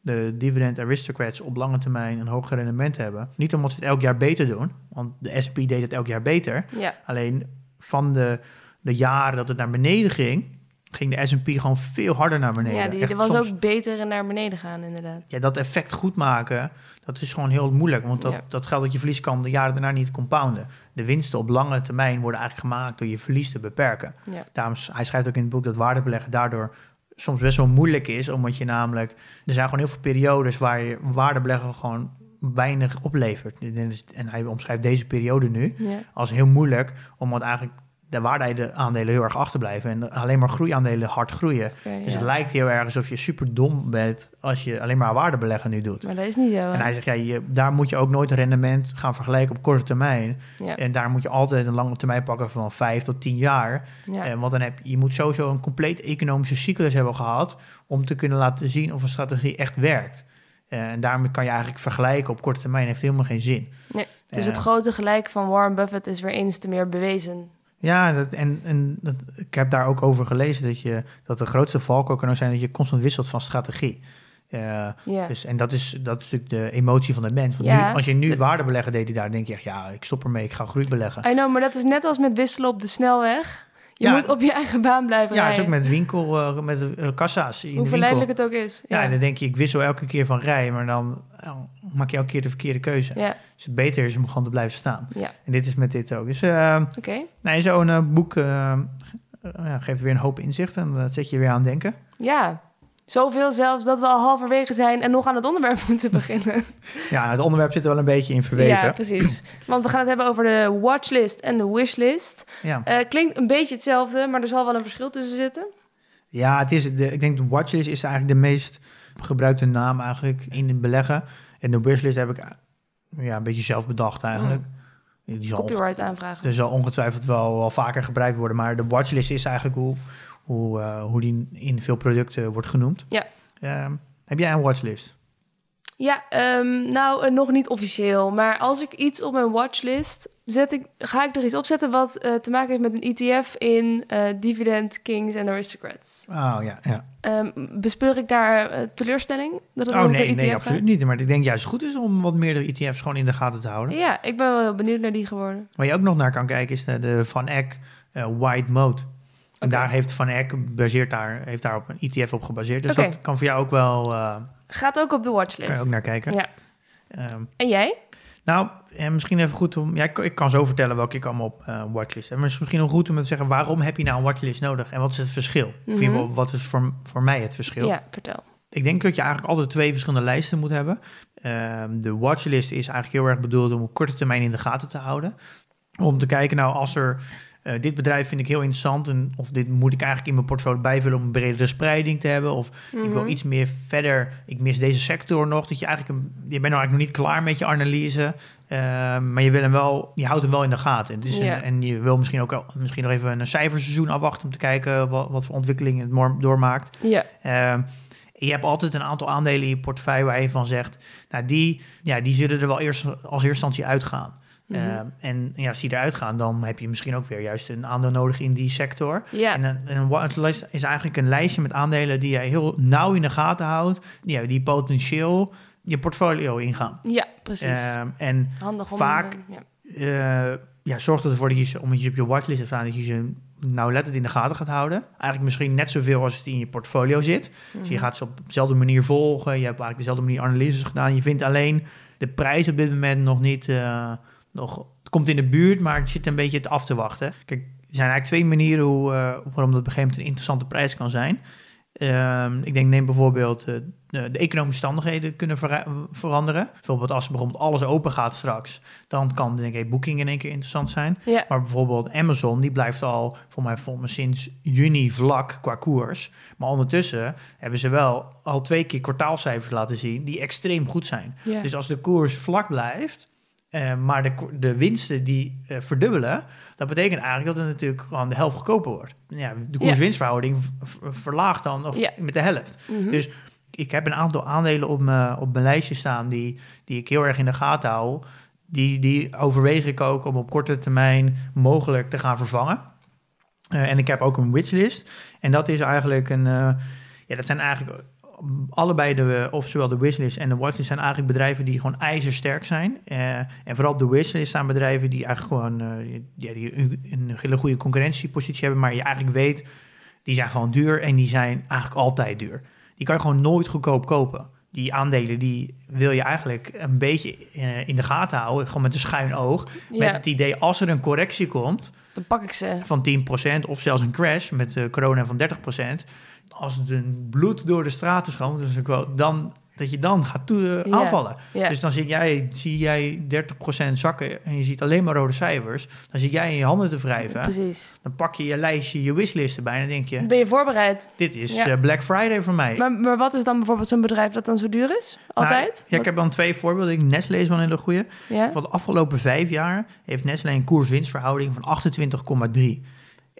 de dividend aristocrats op lange termijn een hoger rendement hebben. Niet omdat ze het elk jaar beter doen, want de S&P deed het elk jaar beter. Alleen van de, de jaren dat het naar beneden ging, ging de S&P gewoon veel harder naar beneden. Ja, die, die was soms- ook beter naar beneden gaan, inderdaad. ja, dat effect goed maken, dat is gewoon heel moeilijk. Want dat, Ja. dat geld dat je verliest kan de jaren daarna niet compounden. De winsten op lange termijn worden eigenlijk gemaakt door je verlies te beperken. Ja. Daarom, s- hij schrijft ook in het boek dat waardebeleggen daardoor soms best wel moeilijk is. Omdat je namelijk, er zijn gewoon heel veel periodes waar je waardebeleggen gewoon weinig oplevert. En En hij omschrijft deze periode nu Ja. als heel moeilijk, omdat eigenlijk de waardeaandelen heel erg achterblijven en alleen maar groeiaandelen hard groeien. Dus ja. het lijkt heel erg alsof je super dom bent als je alleen maar waardebeleggen nu doet. Maar dat is niet zo. En hij zegt, ja, je, daar moet je ook nooit rendement gaan vergelijken op korte termijn. ja. En daar moet je altijd een lange termijn pakken van vijf tot tien jaar. Ja. Eh, want dan heb je, moet sowieso een compleet economische cyclus hebben gehad om te kunnen laten zien of een strategie echt werkt. Eh, en daarmee kan je eigenlijk vergelijken op korte termijn heeft helemaal geen zin. Nee, Dus Eh, het grote gelijk van Warren Buffett is weer eens te meer bewezen. Ja, dat, en, en dat, ik heb daar ook over gelezen dat, je, dat de grootste valkuil kan ook zijn dat je constant wisselt van strategie. Eh, dus, en dat is, dat is natuurlijk de emotie van de mens. Want nu, als je nu de- waarde beleggen deed, die daar denk je echt, ja, ik stop ermee, ik ga groei beleggen. I know, maar dat is net als met wisselen op de snelweg. Je Ja. moet op je eigen baan blijven Ja, dat is rijden. ook met winkel, eh, met eh, kassa's in Hoe verleidelijk het ook is. Ja, Ja, dan denk je, ik wissel elke keer van rij, maar dan eh, maak je elke keer de verkeerde keuze. ja, Dus het beter is om gewoon te blijven staan. ja. En dit is met dit ook. Dus oké. nee, zo'n eh, boek ja, geeft weer een hoop inzicht en dat zet je weer aan het denken. Ja, zoveel zelfs dat we al halverwege zijn en nog aan het onderwerp moeten beginnen. Ja, het onderwerp zit er wel een beetje in verweven. Ja, precies. Want we gaan het hebben over de watchlist en de wishlist. Ja, Eh, klinkt een beetje hetzelfde, maar er zal wel een verschil tussen zitten. ja het is de, ik denk de watchlist is eigenlijk de meest gebruikte naam eigenlijk in het beleggen. En de wishlist heb ik ja, een beetje zelf bedacht eigenlijk. Die zal, Copyright aanvragen. er zal ongetwijfeld wel, wel vaker gebruikt worden. Maar de watchlist is eigenlijk hoe, hoe, eh, hoe die in veel producten wordt genoemd. Ja. Ehm, heb jij een watchlist? Ja, ehm, nou, eh, nog niet officieel. Maar als ik iets op mijn watchlist zet, ik, ga ik er iets opzetten wat eh, te maken heeft met een ETF in Dividend, Kings en Aristocrats. Oh ja, ja. Ehm, bespeur ik daar teleurstelling? Dat het Oh nee, een nee, ETF absoluut gaat? niet. Maar ik denk juist goed is om wat meerdere ETF's gewoon in de gaten te houden. Ja, ik ben wel heel benieuwd naar die geworden. Waar je ook nog naar kan kijken is de, de Van Eck White Mode. En daar heeft Van Eck baseert daar, heeft daar op een ETF op gebaseerd. Dus dat kan voor jou ook wel, eh, Gaat ook op de kan je watchlist. ook naar kijken. Ja. Ehm, En jij? nou, en misschien even goed om, ja, ik, ik kan zo vertellen welke ik allemaal op eh, watchlist heb. Maar het is misschien nog goed om te zeggen, waarom heb je nou een watchlist nodig? En wat is het verschil? Of in ieder Mhm. geval, wat is voor, voor mij het verschil? Ja, vertel. Ik denk dat je eigenlijk altijd twee verschillende lijsten moet hebben. Ehm, de watchlist is eigenlijk heel erg bedoeld om op korte termijn in de gaten te houden. Om te kijken, nou, als er eh, dit bedrijf vind ik heel interessant. En, of dit moet ik eigenlijk in mijn portfolio bijvullen om een bredere spreiding te hebben. Of ik wil Mhm. iets meer verder. Ik mis deze sector nog. Dat je eigenlijk, een, je bent nou eigenlijk nog niet klaar met je analyse. ehm, maar je wil hem wel, je houdt hem wel in de gaten. Een- Ja. en je wil misschien ook al- misschien nog even een cijferseizoen afwachten om te kijken wat, wat voor ontwikkelingen het mor- doormaakt. Ja, Ehm, je hebt altijd een aantal aandelen in je portefeuille waar je van zegt, nou die, ja, die zullen er wel eerst als eerste instantie uitgaan. Mhm. Ehm, en ja, als die eruit gaan, dan heb je misschien ook weer juist een aandeel nodig in die sector. ja. En een, een watchlist is eigenlijk een lijstje met aandelen die je heel nauw in de gaten houdt, die, die potentieel je portfolio ingaan. ja precies. Ehm, en Handig om... vaak- eh, ja. eh, ja, zorg ervoor dat je, ze- omdat je op je watchlist hebt staan, dat je ze nauwlettend in de gaten gaat houden. Eigenlijk misschien net zoveel als het in je portfolio zit. Dus je Mhm. gaat ze op dezelfde manier volgen. Je hebt eigenlijk dezelfde manier analyses gedaan. Je vindt alleen de prijs op dit moment nog niet... eh, nog, het komt in de buurt, maar het zit een beetje het af te wachten. Kijk, er zijn eigenlijk twee manieren hoe, eh, waarom dat op een gegeven moment een interessante prijs kan zijn. Ehm, ik denk, neem bijvoorbeeld eh, de, de economische omstandigheden kunnen vera- veranderen. Bijvoorbeeld als bijvoorbeeld alles open gaat straks, dan kan denk ik Booking in één keer interessant zijn. Ja, Maar bijvoorbeeld Amazon, die blijft al voor mij, voor mij sinds juni vlak qua koers. Maar ondertussen hebben ze wel al twee keer kwartaalcijfers laten zien die extreem goed zijn. ja. Dus als de koers vlak blijft, eh, maar de, de winsten die eh, verdubbelen, dat betekent eigenlijk dat het natuurlijk gewoon de helft goedkoper wordt. Ja, de koers-winstverhouding verlaagt dan of Ja. met de helft. Mhm. Dus ik heb een aantal aandelen op mijn, op mijn lijstje staan die, die ik heel erg in de gaten hou. Die, die overweeg ik ook om op korte termijn mogelijk te gaan vervangen. Eh, en ik heb ook een wishlist. En dat is eigenlijk een. ja, dat zijn eigenlijk allebei de, of zowel de wishlist en de watchlist zijn eigenlijk bedrijven die gewoon ijzersterk zijn. Eh, en vooral op de wishlist staan bedrijven die eigenlijk gewoon eh, ja, die een, hele goede concurrentiepositie hebben, maar je eigenlijk weet, die zijn gewoon duur en die zijn eigenlijk altijd duur. Die kan je gewoon nooit goedkoop kopen. Die aandelen die wil je eigenlijk een beetje eh, in de gaten houden, gewoon met een schuin oog. Met het idee, als er een correctie komt, dan pak ik ze. van 10% of zelfs een crash met de corona van 30%. Als het een bloed door de straten stroomt, dus dan, dat je dan gaat toe, eh, aanvallen. Dus dan zie jij, zie jij 30% zakken en je ziet alleen maar rode cijfers. Dan zit jij in je handen te wrijven. precies. Dan pak je je lijstje, je wishlist erbij en dan denk je... Ben je voorbereid? Dit is Ja. eh, Black Friday voor mij. Maar, maar wat is dan bijvoorbeeld zo'n bedrijf dat dan zo duur is? Altijd? Nou, ja, ik heb dan twee voorbeelden. Nestlé is wel een hele goede. Van de afgelopen vijf jaar heeft Nestlé een koers-winstverhouding van 28,3.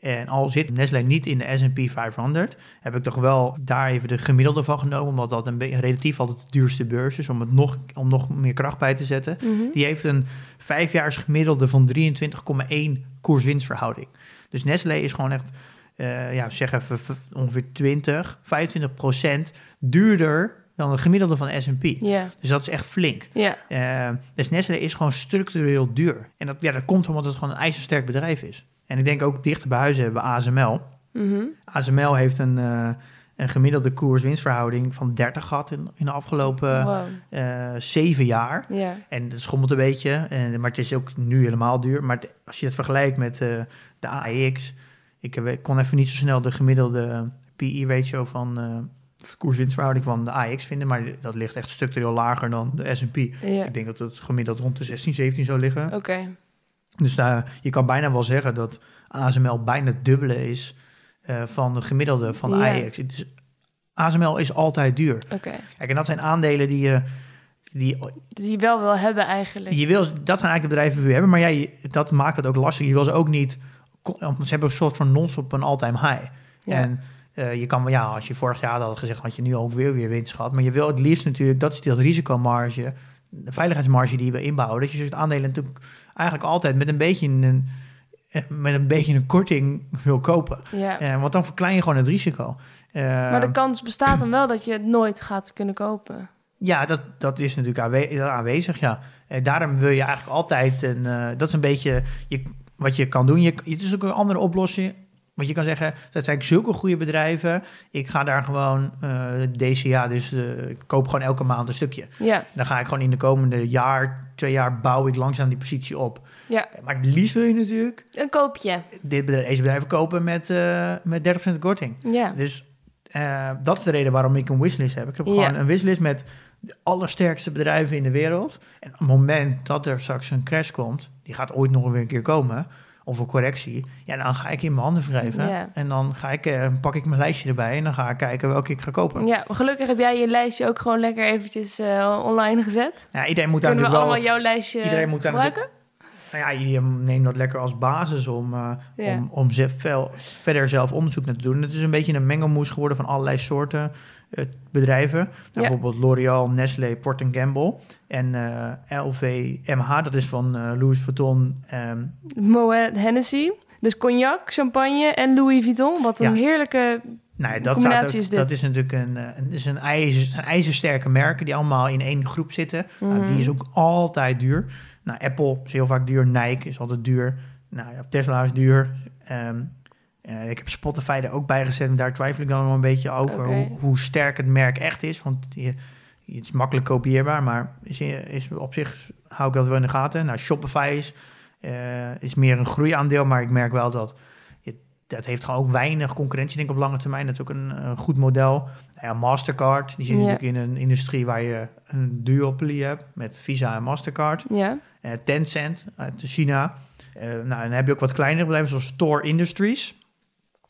En al zit Nestlé niet in de S&P 500, heb ik toch wel daar even de gemiddelde van genomen, omdat dat een beetje relatief altijd de duurste beurs is, om, het nog, om nog meer kracht bij te zetten. Mhm. Die heeft een vijfjaars gemiddelde van 23,1 koers-winstverhouding. Dus Nestlé is gewoon echt, eh, ja, zeg even ongeveer 20, 25 procent duurder dan het gemiddelde van de S&P. Ja, Dus dat is echt flink. ja, Eh, dus Nestlé is gewoon structureel duur. En dat, ja, dat komt omdat het gewoon een ijzersterk bedrijf is. En ik denk ook dichter bij huis hebben we ASML. Mhm. ASML heeft een, eh, een gemiddelde koers-winstverhouding van 30 gehad in, in de afgelopen Wow. eh, zeven jaar. Ja, En dat schommelt een beetje, en, maar het is ook nu helemaal duur. Maar als je het vergelijkt met eh, de AEX, ik, heb- ik kon even niet zo snel de gemiddelde PE-ratio van koers-winstverhouding van de AEX vinden, maar dat ligt echt structureel lager dan de S&P. ja. Ik denk dat het gemiddeld rond de 16, 17 zou liggen. Oké. Dus daar, je kan bijna wel zeggen dat ASML bijna het dubbele is eh, van het gemiddelde van de Ja. Is, ASML is altijd duur. Oké. Kijk, en dat zijn aandelen die je... Die, Die je wel wil hebben eigenlijk. je wil, dat zijn eigenlijk de bedrijven die we hebben, maar ja, dat maakt het ook lastig. Je wil ze ook niet... want Ze hebben een soort van non-stop een all-time high. Ja. En eh, je kan, ja, als je vorig jaar had gezegd, had je nu ook weer weer winst gehad. Maar je wil het liefst natuurlijk, dat is die risicomarge, de veiligheidsmarge die we inbouwen. Dat je het aandelen natuurlijk eigenlijk altijd met een beetje een, eh, met een beetje een korting wil kopen. ja. Eh, want dan verklein je gewoon het risico. Eh, maar de kans bestaat dan wel dat je het nooit gaat kunnen kopen. ja, dat, dat is natuurlijk aanwe- aanwezig, ja. Eh, daarom wil je eigenlijk altijd, een, dat is een beetje je, wat je kan doen. Je, het is ook een andere oplossing. Want je kan zeggen, dat zijn zulke goede bedrijven. Ik ga daar gewoon eh DCA, dus eh, ik koop gewoon elke maand een stukje. Ja, Dan ga ik gewoon in de komende jaar, twee jaar, bouw ik langzaam die positie op. ja. Maar het liefst wil je natuurlijk Een koopje. dit bedrijf, deze bedrijven kopen met, eh met 30% korting. Ja. Dus dat is de reden waarom ik een wishlist heb. Ik heb Ja. gewoon een wishlist met de allersterkste bedrijven in de wereld. En op het moment dat er straks een crash komt, die gaat ooit nog weer een keer komen, of een correctie, ja, dan ga ik in mijn handen wrijven. Ja. En dan ga ik, eh, pak ik mijn lijstje erbij en dan ga ik kijken welke ik ga kopen. Ja, gelukkig heb jij je lijstje ook gewoon lekker eventjes eh, online gezet. Ja, iedereen moet daar Kunnen we natuurlijk wel... allemaal jouw lijstje iedereen moet gebruiken? Nou ja, je neemt dat lekker als basis om, eh, Ja. om, om ze- veel, verder zelf onderzoek naar te doen. Het is een beetje een mengelmoes geworden van allerlei soorten eh, bedrijven. Nou, Bijvoorbeeld L'Oreal, Nestlé, Procter Gamble en eh, LVMH. Dat is van eh, Louis Vuitton. ehm, Moet Hennessy. Dus cognac, champagne en Louis Vuitton. Wat een Ja. heerlijke... nou dat, combinatie staat ook, is dit. dat is natuurlijk een, eh, een, is een, ijzer, zijn ijzersterke merken die allemaal in één groep zitten. Nou, Mhm. die is ook altijd duur. Nou, Apple is heel vaak duur. Nike is altijd duur. Nou, ja, Tesla is duur. Ehm, eh, ik heb Spotify er ook bij gezet. En daar twijfel ik dan wel een beetje over. Hoe, hoe sterk het merk echt is. Want je, het is makkelijk kopieerbaar. Maar is, is op zich hou ik dat wel in de gaten. Nou, Shopify is, eh, is meer een groeiaandeel. Maar ik merk wel dat je- dat heeft gewoon ook weinig concurrentie, denk ik, op lange termijn. Dat is ook een, een goed model. Nou ja, Mastercard, die zit natuurlijk in een industrie waar je een duopoly hebt met Visa en Mastercard. Ja. Eh, Tencent uit China. Nou, en dan heb je ook wat kleinere bedrijven zoals Tor Industries.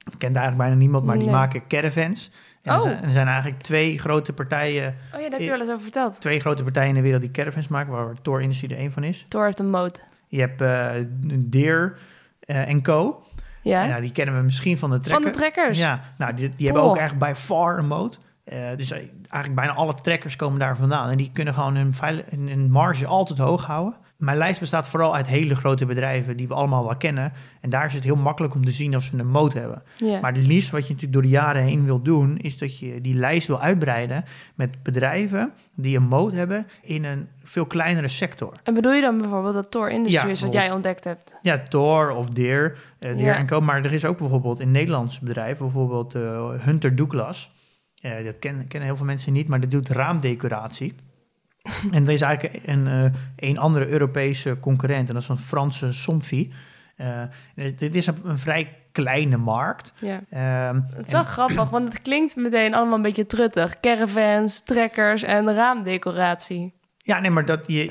Dat kent eigenlijk bijna niemand, maar die maken caravans. En er, Oh. zijn, er zijn eigenlijk twee grote partijen, Oh ja, daar heb je wel eens over verteld. twee grote partijen in de wereld die caravans maken, waar Tor Industries er één van is. Thor heeft een moot. Je hebt eh Deer eh, en Co. Ja. Ja, die kennen we misschien van de Van trekker. de trekkers. Ja, nou, die, die hebben ook eigenlijk by far een moot. Eh, dus eh, eigenlijk bijna alle trekkers komen daar vandaan. En die kunnen gewoon hun, hun marge altijd hoog houden. Mijn lijst bestaat vooral uit hele grote bedrijven die we allemaal wel kennen. En daar is het heel makkelijk om te zien of ze een moot hebben. Ja. Maar het liefst wat je natuurlijk door de jaren heen wil doen, is dat je die lijst wil uitbreiden met bedrijven die een moot hebben in een veel kleinere sector. En bedoel je dan bijvoorbeeld dat Thor Industries, wat bijvoorbeeld. jij ontdekt hebt? Ja, Thor of Deer, eh Deer Ja. Co. Maar er is ook bijvoorbeeld een Nederlands bedrijf, bijvoorbeeld eh, Hunter Douglas. Eh, dat ken- kennen heel veel mensen niet, maar dat doet raamdecoratie. En er is eigenlijk een, eh, een andere Europese concurrent, en dat is een Franse Somfy. Eh, dit is een, een vrij kleine markt. Ja. Ehm, Het is wel grappig, want het klinkt meteen allemaal een beetje truttig. Caravans, trekkers en raamdecoratie. Ja, nee, maar dat je,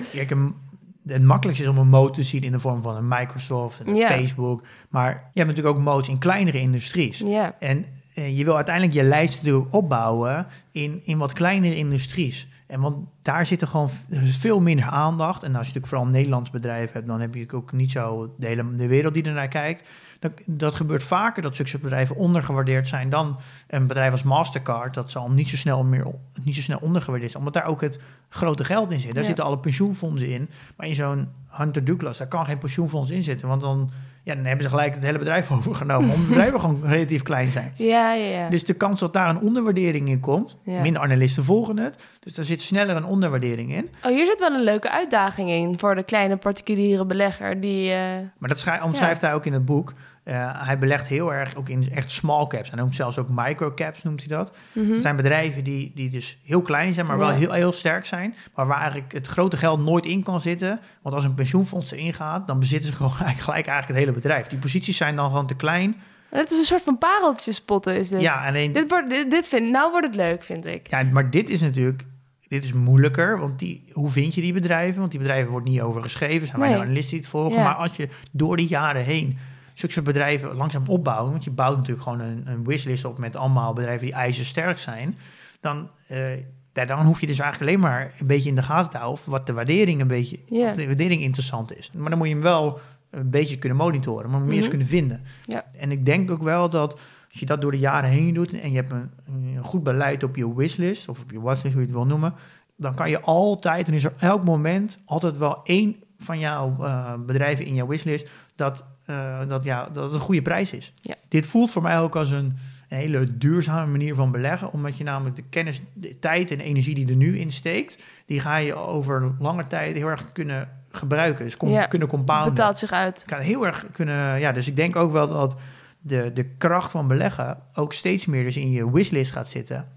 het makkelijkste is om een moot te zien in de vorm van een Microsoft, een Ja. Facebook. Maar je hebt natuurlijk ook modes in kleinere industries. Ja. En eh, je wil uiteindelijk je lijst natuurlijk opbouwen in, in wat kleinere industries. En want daar zit er gewoon veel minder aandacht. En als je natuurlijk vooral Nederlands bedrijf hebt, dan heb je ook niet zo de hele de wereld die ernaar kijkt. Dat, dat gebeurt vaker dat succesbedrijven ondergewaardeerd zijn dan een bedrijf als Mastercard. Dat zal niet zo snel meer niet zo snel ondergewaardeerd zijn, omdat daar ook het grote geld in zit. Daar Ja. zitten alle pensioenfondsen in. Maar in zo'n Hunter Douglas, daar kan geen pensioenfonds in zitten, want dan, ja, dan hebben ze gelijk het hele bedrijf overgenomen. Omdat bedrijven gewoon relatief klein zijn. Ja, ja, ja. Dus de kans dat daar een onderwaardering in komt, Ja. minder analisten volgen het. Dus daar zit sneller een onderwaardering in. Oh, hier zit wel een leuke uitdaging in voor de kleine particuliere belegger die... eh, Maar dat schrijft, hij ook in het boek. Eh, hij belegt heel erg ook in echt small caps. Hij noemt zelfs ook microcaps, noemt hij dat. mhm. Het zijn bedrijven die, die dus heel klein zijn, maar wel heel, heel sterk zijn. Maar waar eigenlijk het grote geld nooit in kan zitten. Want als een pensioenfonds erin gaat, dan bezitten ze gewoon eigenlijk gelijk eigenlijk het hele bedrijf. Die posities zijn dan gewoon te klein. Het is een soort van pareltje spotten, is dit. Ja, alleen, Dit wordt, dit, dit vind, nou wordt het leuk, vind ik. Ja, maar dit is natuurlijk dit is moeilijker, want die, hoe vind je die bedrijven? Want die bedrijven wordt niet over geschreven, zijn Nee. weinig analisten die het volgen. Ja. Maar als je door die jaren heen zulke soort bedrijven langzaam opbouwen, want je bouwt natuurlijk gewoon een, een wishlist op met allemaal bedrijven die ijzersterk zijn, dan, eh, ja, dan hoef je dus eigenlijk alleen maar een beetje in de gaten te houden of wat de waardering een beetje, of de waardering interessant is. Maar dan moet je hem wel een beetje kunnen monitoren, maar moet je Mhm. kunnen vinden. Ja. En ik denk ook wel dat als je dat door de jaren heen doet en je hebt een, een goed beleid op je wishlist of op je watchlist, hoe je het wil noemen, dan kan je altijd, en is er elk moment altijd wel één van jouw eh, bedrijven in jouw wishlist dat, eh, dat, ja, dat het een goede prijs is. Ja. Dit voelt voor mij ook als een, een hele duurzame manier van beleggen, omdat je namelijk de kennis, de tijd en energie die er nu in steekt, die ga je over lange tijd heel erg kunnen gebruiken. Dus com- Ja. kunnen compounden Betaalt zich uit. kan heel erg kunnen. Ja, dus ik denk ook wel dat de, de kracht van beleggen ook steeds meer dus in je wishlist gaat zitten.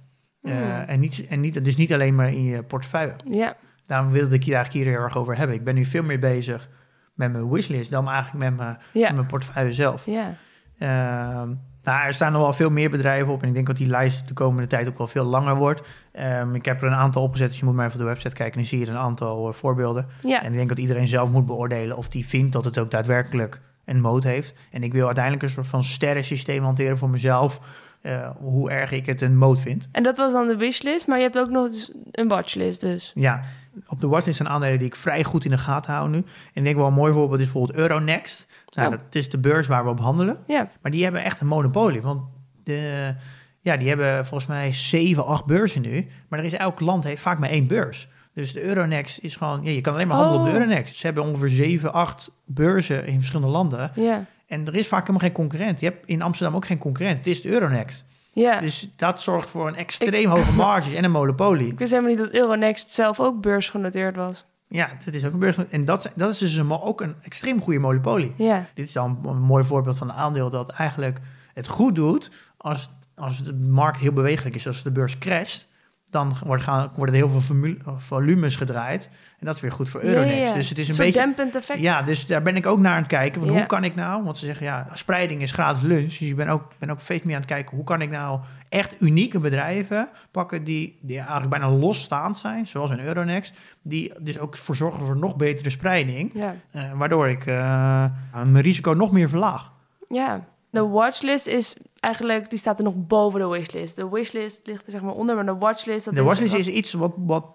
Eh, Hmm. en, niet, en niet, dus niet alleen maar in je portefeuille. Ja, Daarom wilde ik je eigenlijk hier heel erg over hebben. Ik ben nu veel meer bezig met mijn wishlist dan eigenlijk met mijn, ja, met mijn portefeuille zelf. ja. Ehm, nou, er staan nog wel veel meer bedrijven op. En ik denk dat die lijst de komende tijd ook wel veel langer wordt. Ehm, ik heb er een aantal opgezet, dus je moet maar even op de website kijken. En dan zie je er een aantal eh, voorbeelden. ja. En ik denk dat iedereen zelf moet beoordelen of die vindt dat het ook daadwerkelijk een moot heeft. En ik wil uiteindelijk een soort van sterrensysteem hanteren voor mezelf. Eh, hoe erg ik het een moot vind. En dat was dan de wishlist, maar je hebt ook nog dus een watchlist dus. Ja, op de watchlist zijn aandelen die ik vrij goed in de gaten hou nu. En ik denk wel een mooi voorbeeld is bijvoorbeeld Euronext. Nou, Oh. dat is de beurs waar we op handelen. Ja, Maar die hebben echt een monopolie. Want de, ja, die hebben volgens mij zeven, acht beurzen nu. Maar er is elk land heeft vaak maar één beurs. Dus de Euronext is gewoon... Ja, je kan alleen maar handelen op de Oh. Euronext. Ze hebben ongeveer zeven, acht beurzen in verschillende landen. ja, En er is vaak helemaal geen concurrent. Je hebt in Amsterdam ook geen concurrent. Het is de Euronext. ja. Dus dat zorgt voor een extreem hoge marges en een monopolie. Ik wist helemaal niet dat Euronext zelf ook beursgenoteerd was. Ja, het is ook een beurs. En dat, dat is dus een, ook een extreem goede monopolie. Ja, Dit is dan een mooi voorbeeld van een aandeel dat eigenlijk het goed doet als, als de markt heel bewegelijk is. Als de beurs crasht, dan wordt gaan, worden er heel veel volumes gedraaid. En dat is weer goed voor Euronext. Dus het is een beetje... dempend effect. Ja, dus daar ben ik ook naar aan het kijken. Want hoe kan ik nou, want ze zeggen ja, spreiding is gratis lunch. Dus je ben ook, ben ook steeds meer aan het kijken, hoe kan ik nou echt unieke bedrijven pakken die, die eigenlijk bijna losstaand zijn, zoals een Euronext, die dus ook voor zorgen voor nog betere spreiding, eh, waardoor ik eh, mijn risico nog meer verlaag. ja. De watchlist is eigenlijk, die staat er nog boven de wishlist. De wishlist ligt er zeg maar onder, maar de watchlist... Dat de is watchlist wat- is iets wat, wat,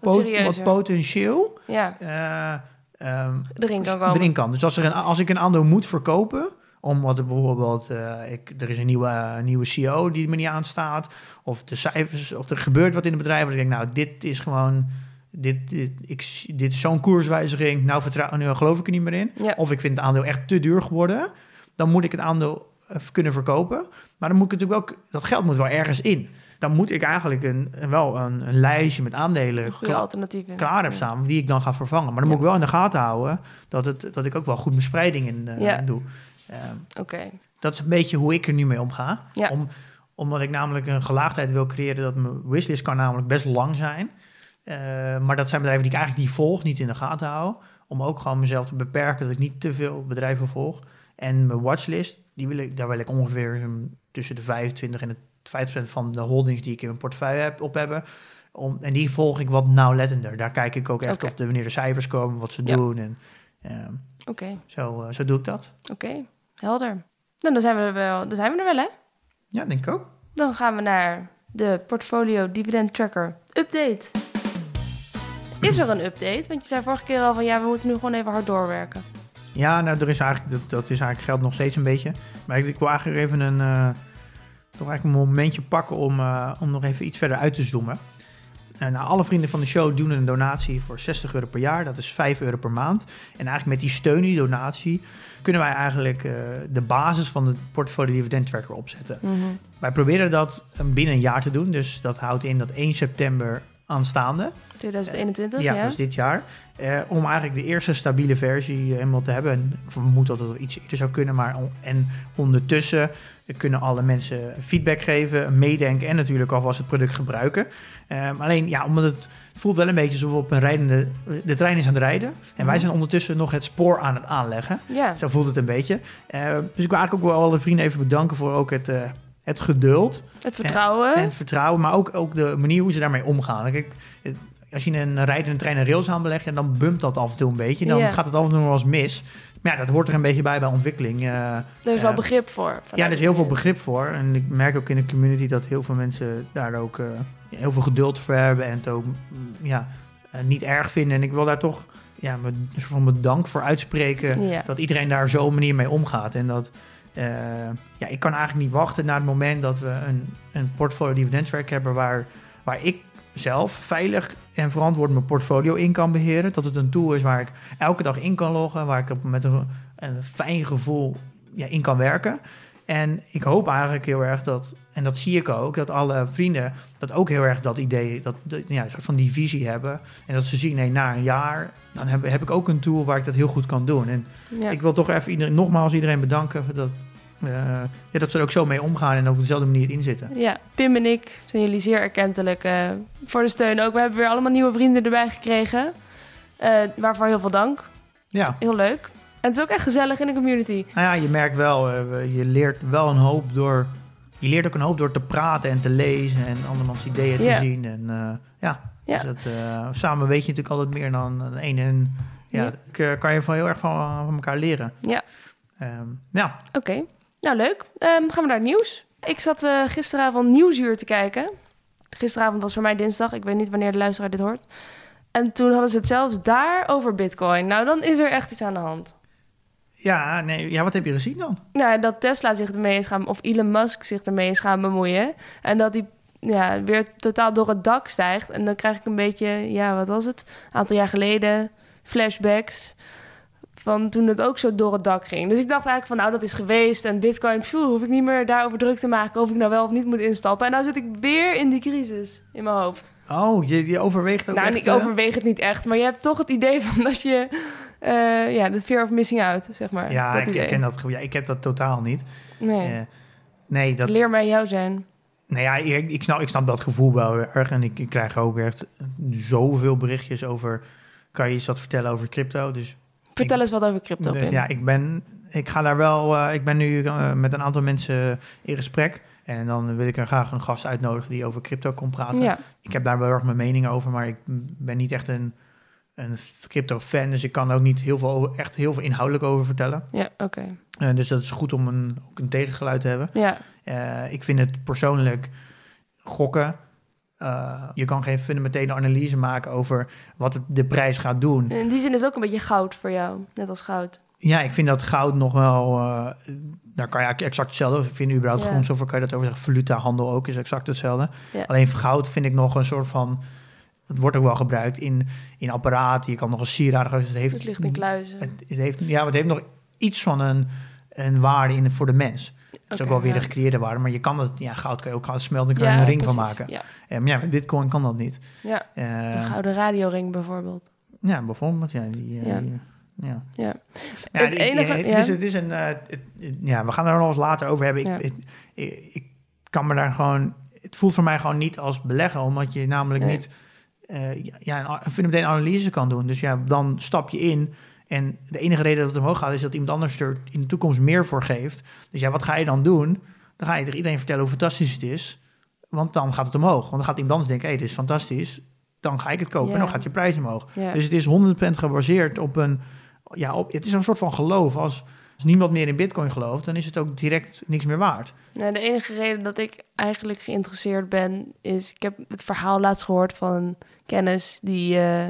potentieel Ja, ehm, erin kan komen. erin kan. Dus als, er een, als ik een aandeel moet verkopen, omdat er bijvoorbeeld eh, ik, er is een nieuwe, een nieuwe CEO die me niet aanstaat, of de cijfers, of er gebeurt wat in het bedrijf, waar ik denk, nou, dit is gewoon, dit, dit, ik, dit is zo'n koerswijziging, nou, vertrouw, nu geloof ik er niet meer in. Ja. Of ik vind het aandeel echt te duur geworden, dan moet ik het aandeel kunnen verkopen. Maar dan moet ik natuurlijk ook, dat geld moet wel ergens in. Dan moet ik eigenlijk een, wel een, een lijstje met aandelen Een goede kla- alternatieven. klaar heb staan, die ik dan ga vervangen. Maar dan moet ik wel in de gaten houden dat, het, dat ik ook wel goed mijn spreiding in eh, Ja. doe. Ehm, Oké. dat is een beetje hoe ik er nu mee omga. Ja. Om, omdat ik namelijk een gelaagdheid wil creëren, dat mijn wishlist kan namelijk best lang zijn. Eh, maar dat zijn bedrijven die ik eigenlijk niet volg, niet in de gaten hou. Om ook gewoon mezelf te beperken, dat ik niet te veel bedrijven volg. En mijn watchlist, die wil ik, daar wil ik ongeveer tussen de 25 en de 50% van de holdings die ik in mijn portefeuille heb, op hebben. Om, en die volg ik wat nauwlettender. Daar kijk ik ook echt Oké. of de, wanneer de cijfers komen, wat ze Ja. doen. En Oké, zo, eh, zo doe ik dat. oké. Helder. Nou, dan zijn we er wel, dan zijn we er wel, hè? Ja, denk ik ook. Dan gaan we naar de Portfolio Dividend Tracker Update. Is er een update? Want je zei vorige keer al van ja, we moeten nu gewoon even hard doorwerken. Ja, nou, er is eigenlijk, dat, dat is eigenlijk geld nog steeds een beetje. Maar ik, ik wil eigenlijk even een, eh, toch eigenlijk een momentje pakken om, eh, om nog even iets verder uit te zoomen. En nou, alle vrienden van de show doen een donatie voor 60 euro per jaar. Dat is 5 euro per maand. En eigenlijk met die steun, die donatie, kunnen wij eigenlijk eh, de basis van de portfolio dividend tracker opzetten. Mhm. Wij proberen dat eh, binnen een jaar te doen. Dus dat houdt in dat 1 september aanstaande. 2021, Ja, ja. dus dit jaar. Eh, om eigenlijk de eerste stabiele versie helemaal te hebben. En ik vermoed dat het iets eerder zou kunnen. Maar on- en ondertussen kunnen alle mensen feedback geven, meedenken en natuurlijk alvast het product gebruiken. Eh, alleen, ja, omdat het, voelt wel een beetje alsof we op een rijdende... De trein is aan het rijden. En wij Mhm. zijn ondertussen nog het spoor aan het aanleggen. Ja, Zo voelt het een beetje. Eh, dus ik wil eigenlijk ook wel alle vrienden even bedanken voor ook het, eh, het geduld. het vertrouwen. En het vertrouwen, maar ook, ook de manier hoe ze daarmee omgaan. Kijk, als je een rijdende trein een rails aanbelegt, ja, dan bumpt dat af en toe een beetje. Dan gaat het af en toe wel eens mis. Maar ja, dat hoort er een beetje bij bij ontwikkeling. Eh, er is wel eh, begrip voor. ja, er is heel veel begrip voor. En ik merk ook in de community dat heel veel mensen daar ook eh, heel veel geduld voor hebben. En het ook mm, ja, niet erg vinden. En ik wil daar toch ja, een soort van bedank voor uitspreken dat iedereen daar zo'n manier mee omgaat. En dat ja, ik kan eigenlijk niet wachten naar het moment dat we een, een portfolio dividend track hebben waar, waar ik zelf veilig en verantwoord mijn portfolio in kan beheren. Dat het een tool is waar ik elke dag in kan loggen, waar ik met een, een fijn gevoel ja, in kan werken. En ik hoop eigenlijk heel erg dat, en dat zie ik ook, dat alle vrienden dat ook heel erg dat idee, dat, ja, een soort van die visie hebben. En dat ze zien, nee, na een jaar, dan heb, heb ik ook een tool waar ik dat heel goed kan doen. En Ja. ik wil toch even iedereen, nogmaals iedereen bedanken dat, eh, ja, dat ze er ook zo mee omgaan en op dezelfde manier inzitten. Ja, Pim en ik zijn jullie zeer erkentelijk eh, voor de steun ook. We hebben weer allemaal nieuwe vrienden erbij gekregen. Eh, waarvoor heel veel dank. Ja, Heel leuk. En het is ook echt gezellig in de community. nou ja, je merkt wel, we- je leert wel een hoop door, je leert ook een hoop door te praten en te lezen en andermans ideeën te zien. En ja, Ja. Dus dat, samen weet je natuurlijk altijd meer dan één. En ja, Ja. ik, kan je van heel erg van, van elkaar leren. Ja. Ehm, ja, Oké, nou leuk. Ehm, gaan we naar het nieuws. Ik zat eh, gisteravond Nieuwsuur te kijken. Gisteravond was voor mij dinsdag. Ik weet niet wanneer de luisteraar dit hoort. En toen hadden ze het zelfs daar over bitcoin. Nou, dan is er echt iets aan de hand. ja, nee, ja, wat heb je gezien dan? Nou, dat Tesla zich ermee is gaan... of Elon Musk zich ermee is gaan bemoeien. En dat hij ja, weer totaal door het dak stijgt. En dan krijg ik een beetje... Ja, wat was het? Een aantal jaar geleden. Flashbacks. Van toen het ook zo door het dak ging. Dus ik dacht eigenlijk van, nou, dat is geweest. En bitcoin, hoef ik niet meer daarover druk te maken... of ik nou wel of niet moet instappen. En nou zit ik weer in die crisis in mijn hoofd. Oh, je, je overweegt ook nou, echt, ik overweeg het niet echt. Maar je hebt toch het idee van dat je... eh, ja, de fear of missing out, zeg maar. Ja, dat ik, idee. ken dat, ja, ik heb dat totaal niet. Nee, Eh, nee, dat, leer mij jou zijn. Nou ja, ik, ik, snap, ik snap dat gevoel wel erg. En ik, ik krijg ook echt zoveel berichtjes over... Kan je iets wat vertellen over crypto? Dus Vertel eens wat over crypto, Dus ja, ik ben, ik ga daar wel, eh, ik ben nu eh, met een aantal mensen in gesprek. En dan wil ik er graag een gast uitnodigen die over crypto komt praten. Ja, Ik heb daar wel erg mijn mening over, maar ik ben niet echt een, een crypto-fan. Dus ik kan ook niet heel veel, over- echt heel veel inhoudelijk over vertellen. ja oké. Eh, dus dat is goed om een, ook een tegengeluid te hebben. Ja, ik vind het persoonlijk gokken. Eh, je kan geen fundamentele analyse maken over wat het, de prijs gaat doen. in die zin is het ook een beetje goud voor jou. Net als goud. Ja, ik vind dat goud nog wel. eh, daar kan je eigenlijk exact hetzelfde over vinden. Überhaupt Ja. grondstoffen kan je dat over zeggen. Valutahandel ook is exact hetzelfde. Ja. Alleen goud vind ik nog een soort van. Het wordt ook wel gebruikt in, in apparaten. Je kan nog een sieraden. Het heeft, Het ligt in kluizen. het, het heeft, ja, maar het heeft nog iets van een, een waarde in, voor de mens. Het is ook wel weer de gecreëerde waarde. Maar je kan het, ja, goud kan je ook gaan smelten. Kan je Ja, een ring van maken. Ja, Eh, maar ja, met bitcoin kan dat niet. ja. Eh, een gouden radioring bijvoorbeeld. ja, bijvoorbeeld. Ja, die, eh, Ja. die- ja. Ja. Ja, Het enige- het, is, het is een. eh, het- ja, we gaan er nog eens later over hebben. Ik, ik, ik, ik kan me daar gewoon. Het voelt voor mij gewoon niet als beleggen, omdat je namelijk Nee. niet. eh, ja, een, een fundamentele analyse kan doen. Dus ja, dan stap je in. En de enige reden dat het omhoog gaat, is dat iemand anders er in de toekomst meer voor geeft. Dus ja, wat ga je dan doen? Dan ga je tegen iedereen vertellen hoe fantastisch het is. Want dan gaat het omhoog. Want dan gaat iemand anders denken: hé, hey, dit is fantastisch. Dan ga ik het kopen en dan gaat je prijs omhoog. Dus het is 100% gebaseerd op een. Ja, op, het is een soort van geloof. Als, als niemand meer in Bitcoin gelooft, dan is het ook direct niks meer waard. Nou, de enige reden dat ik eigenlijk geïnteresseerd ben, is... Ik heb het verhaal laatst gehoord van een kennis die eh,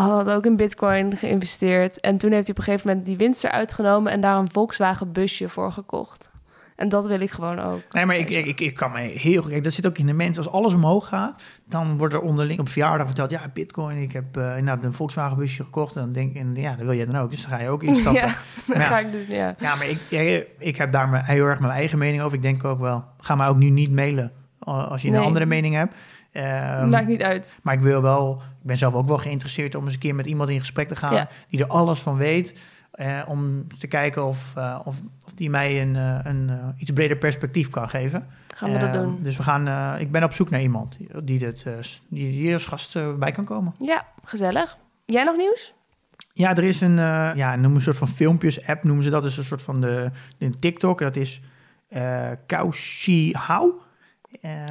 had ook in bitcoin geïnvesteerd. En toen heeft hij op een gegeven moment die winst eruit genomen... en daar een Volkswagen busje voor gekocht. En dat wil ik gewoon ook. Nee, maar ik, ik, ik, ik kan me heel. Kijk, dat zit ook in de mens. Als alles omhoog gaat, dan wordt er onderling op verjaardag verteld: ja, Bitcoin. Ik heb eh inderdaad een Volkswagen busje gekocht. En dan denk en ja, dat wil jij dan ook. Dus dan ga je ook instappen. Ja, ga ik dus... Ja. Ja, maar ik, ik, ik heb daar heel erg mijn eigen mening over. Ik denk ook wel, ga mij ook nu niet mailen uh, als je een andere mening hebt. Ehm, Maakt niet uit. Maar ik wil wel, ik ben zelf ook wel geïnteresseerd om eens een keer met iemand in gesprek te gaan Ja. die er alles van weet. eh, om te kijken of, eh, of, of die mij een, eh, een iets breder perspectief kan geven. Gaan we dat Eh, doen. Dus we gaan, ik ben op zoek naar iemand die, dit, die hier als gast bij kan komen. Ja, gezellig. Jij nog nieuws? Ja, er is een, ja, een soort van filmpjes-app, noemen ze dat. is een soort van de, de TikTok. Dat is eh Kaushi Hao. Eh,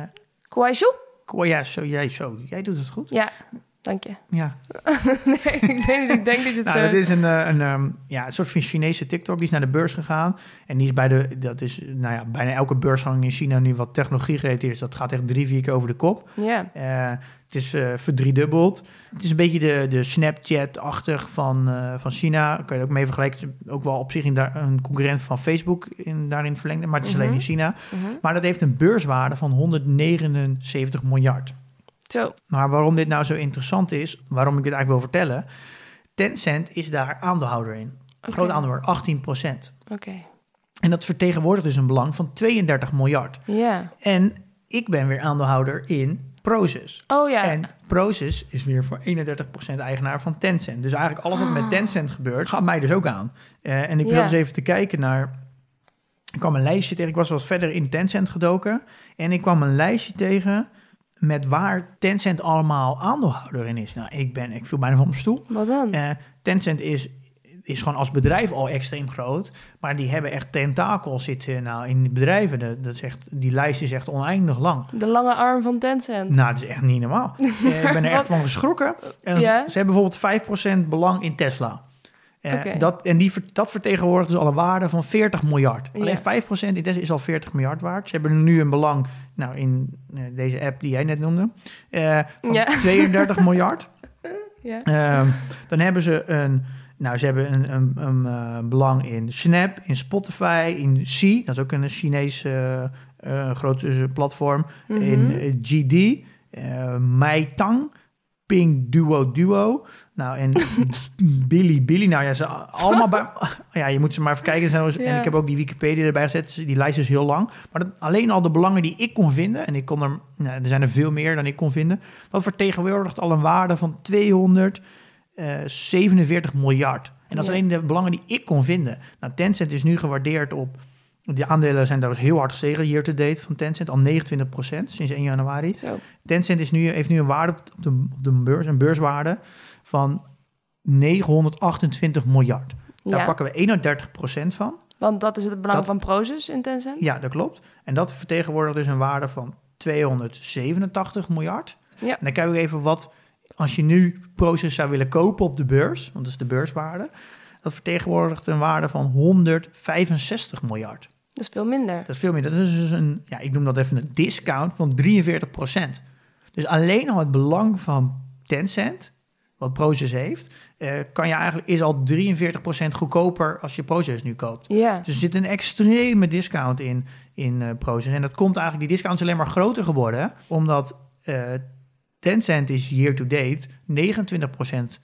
Ko- ja, zo, jij, zo, jij doet het goed. Ja, dank je. Ja. nee, ik weet niet. Ik denk dat je het Nou, zo... dat is een, eh, een, ehm, ja, een soort van Chinese TikTok. Die is naar de beurs gegaan. En die is bij de, dat is, nou ja, bijna elke beursgang in China nu wat technologie gerelateerd is. Dat gaat echt drie, vier keer over de kop. Ja, Eh, het is eh verdriedubbeld. Het is een beetje de, de Snapchat-achtig van, van China. Kan je ook mee vergelijken. Ook wel op zich in daar, een concurrent van Facebook in, daarin verlengde. Maar het is alleen Mhm. in China. mhm. Maar dat heeft een beurswaarde van 179 miljard. Zo. Maar waarom dit nou zo interessant is, waarom ik dit eigenlijk wil vertellen. Tencent is daar aandeelhouder in. Oké. Groot aandeelhouder, 18% Oké. En dat vertegenwoordigt dus een belang van 32 miljard. Ja. En ik ben weer aandeelhouder in Proces. Oh ja. En Proces is weer voor 31% eigenaar van Tencent. Dus eigenlijk alles wat met Ah. Tencent gebeurt, gaat mij dus ook aan. Eh, en ik wil Ja. eens even te kijken naar... Ik kwam een lijstje tegen, ik was wel verder in Tencent gedoken. En ik kwam een lijstje tegen met waar Tencent allemaal aandeelhouder in is. Nou, ik, ben, ik viel bijna van mijn stoel. Wat dan? Eh, Tencent is, is gewoon als bedrijf al extreem groot. Maar die hebben echt tentakels zitten nou, in bedrijven. Dat, dat is echt, die lijst is echt oneindig lang. De lange arm van Tencent. Nou, dat is echt niet normaal. Eh, ik ben er echt van geschrokken. En Ja? Ze hebben bijvoorbeeld 5% belang in Tesla. Eh, dat, en die, dat vertegenwoordigt dus al een waarde van 40 miljard. Ja. Alleen 5% in is al 40 miljard waard. Ze hebben nu een belang nou, in eh, deze app die jij net noemde. eh, van Ja. 32 miljard. Ja. Ehm, dan hebben ze een, nou, ze hebben een, een, een belang in Snap, in Spotify, in Sea, dat is ook een Chinees groot eh, platform, Mhm. in GD, eh Meitang, Ping Duo Duo, nou en Billy Billy, nou ja, ze allemaal bij, ja, je moet ze maar even kijken. En ik heb ook die Wikipedia erbij gezet, dus die lijst is heel lang. Maar dat, alleen al de belangen die ik kon vinden, en ik kon er, nou, er zijn er veel meer dan ik kon vinden, dat vertegenwoordigt al een waarde van 247 miljard. En dat is Ja. alleen de belangen die ik kon vinden. Nou, Tencent is nu gewaardeerd op Die aandelen zijn trouwens heel hard gestegen year to date van Tencent, al 29% sinds 1 januari. Zo. Tencent is nu, heeft nu een waarde op de, op de beurs, een beurswaarde van 928 miljard. Daar Ja, pakken we 31% van. want dat is het belang Dat- van Prozus in Tencent. Ja, dat klopt. En dat vertegenwoordigt dus een waarde van 287 miljard. Ja. En dan kijken we even wat, als je nu Proces zou willen kopen op de beurs, want dat is de beurswaarde, dat vertegenwoordigt een waarde van 165 miljard. Dat is veel minder. Dat is veel meer. Dat is dus een, ja, ik noem dat even een discount van 43% Dus alleen al het belang van Tencent, wat Proces heeft, eh, kan je eigenlijk, is al 43% goedkoper als je Proces nu koopt. Ja, Dus er zit een extreme discount in, in eh Proces. En dat komt eigenlijk, die discount is alleen maar groter geworden, omdat eh, Tencent is year to date 29%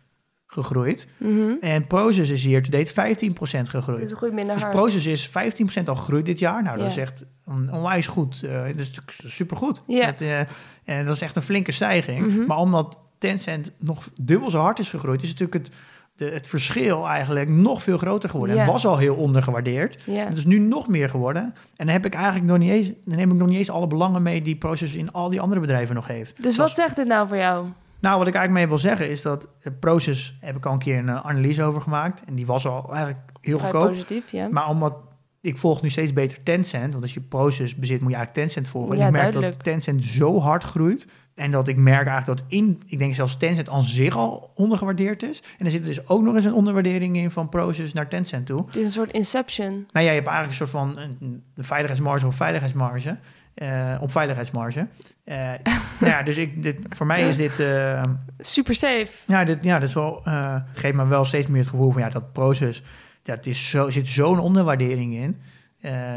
gegroeid. mhm. En Proces is year to date 15% gegroeid. dus groeit minder Dus hard. Proces is 15% al gegroeid dit jaar. Nou, dat is echt on- onwijs goed. Eh, dat is natuurlijk supergoed. Dat, eh, en dat is echt een flinke stijging. Mhm. Maar omdat Tencent nog dubbel zo hard is gegroeid... is natuurlijk het, de, het verschil eigenlijk nog veel groter geworden. Ja. Het was al heel ondergewaardeerd. Ja. Het is nu nog meer geworden. En dan heb ik eigenlijk nog niet eens, dan neem ik nog niet eens alle belangen mee... die Proces in al die andere bedrijven nog heeft. Dus Zoals- wat zegt dit nou voor jou? nou, wat ik eigenlijk mee wil zeggen is dat het Proces... heb ik al een keer een eh, analyse over gemaakt. En die was al eigenlijk heel Vrij goedkoop. positief, ja. Maar omdat ik volg nu steeds beter Tencent, want als je Proces bezit moet je eigenlijk Tencent volgen. En Ja, ik merk duidelijk. dat Tencent zo hard groeit en dat ik merk eigenlijk dat in, ik denk zelfs Tencent aan zich al ondergewaardeerd is. En er zit dus ook nog eens een onderwaardering in van Proces naar Tencent toe. Het is een soort inception. Nou ja, je hebt eigenlijk een soort van een, een veiligheidsmarge op veiligheidsmarge. eh, op veiligheidsmarge. Eh, nou ja, dus ik, dit, voor mij is dit, eh, Super safe. ja, dit, ja, dat is wel, het geeft me wel steeds meer het gevoel van ja, dat proces, het is zo, zit zo'n onderwaardering in.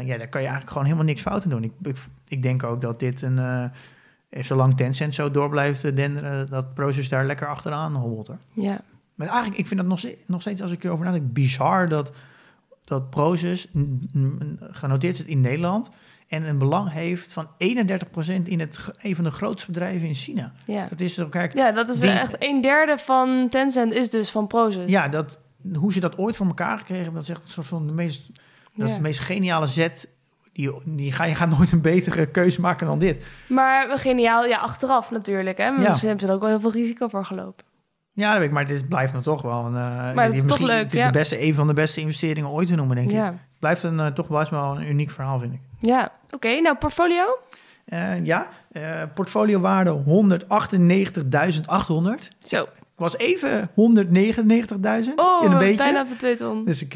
Ja, daar kan je eigenlijk gewoon helemaal niks fout in doen. Ik, ik, ik denk ook dat dit een, zolang Tencent zo door blijft denderen, dat proces daar lekker achteraan hobbelt. Hoor. Ja. Maar eigenlijk, ik vind dat nog steeds, nog steeds als ik erover nadenk, bizar dat, dat proces genoteerd zit in Nederland en een belang heeft van 31% in het, een van de grootste bedrijven in China. Ja. Dat is kijk, ja, dat is Die- echt een derde van Tencent is dus van Prozus. Ja, dat, hoe ze dat ooit voor elkaar gekregen hebben, dat is echt een soort van de meest, dat is de meest geniale zet. Die, die ga, je gaat nooit een betere keuze maken dan dit. Maar geniaal, ja, achteraf natuurlijk. Hè? Maar Ja. Ze hebben er ook wel heel veel risico voor gelopen. Ja, dat weet ik, maar dit blijft nog toch wel een. eh, het is toch leuk, Het is ja. de beste, een van de beste investeringen ooit te noemen, denk ik. Ja, Blijft een, eh, toch best wel een uniek verhaal, vind ik. ja. oké. nou, portfolio? Eh, ja, portfoliowaarde 198.800. Zo. Ik was even 199.000 Oh, in een beetje. bijna op de twee ton. Dus ik,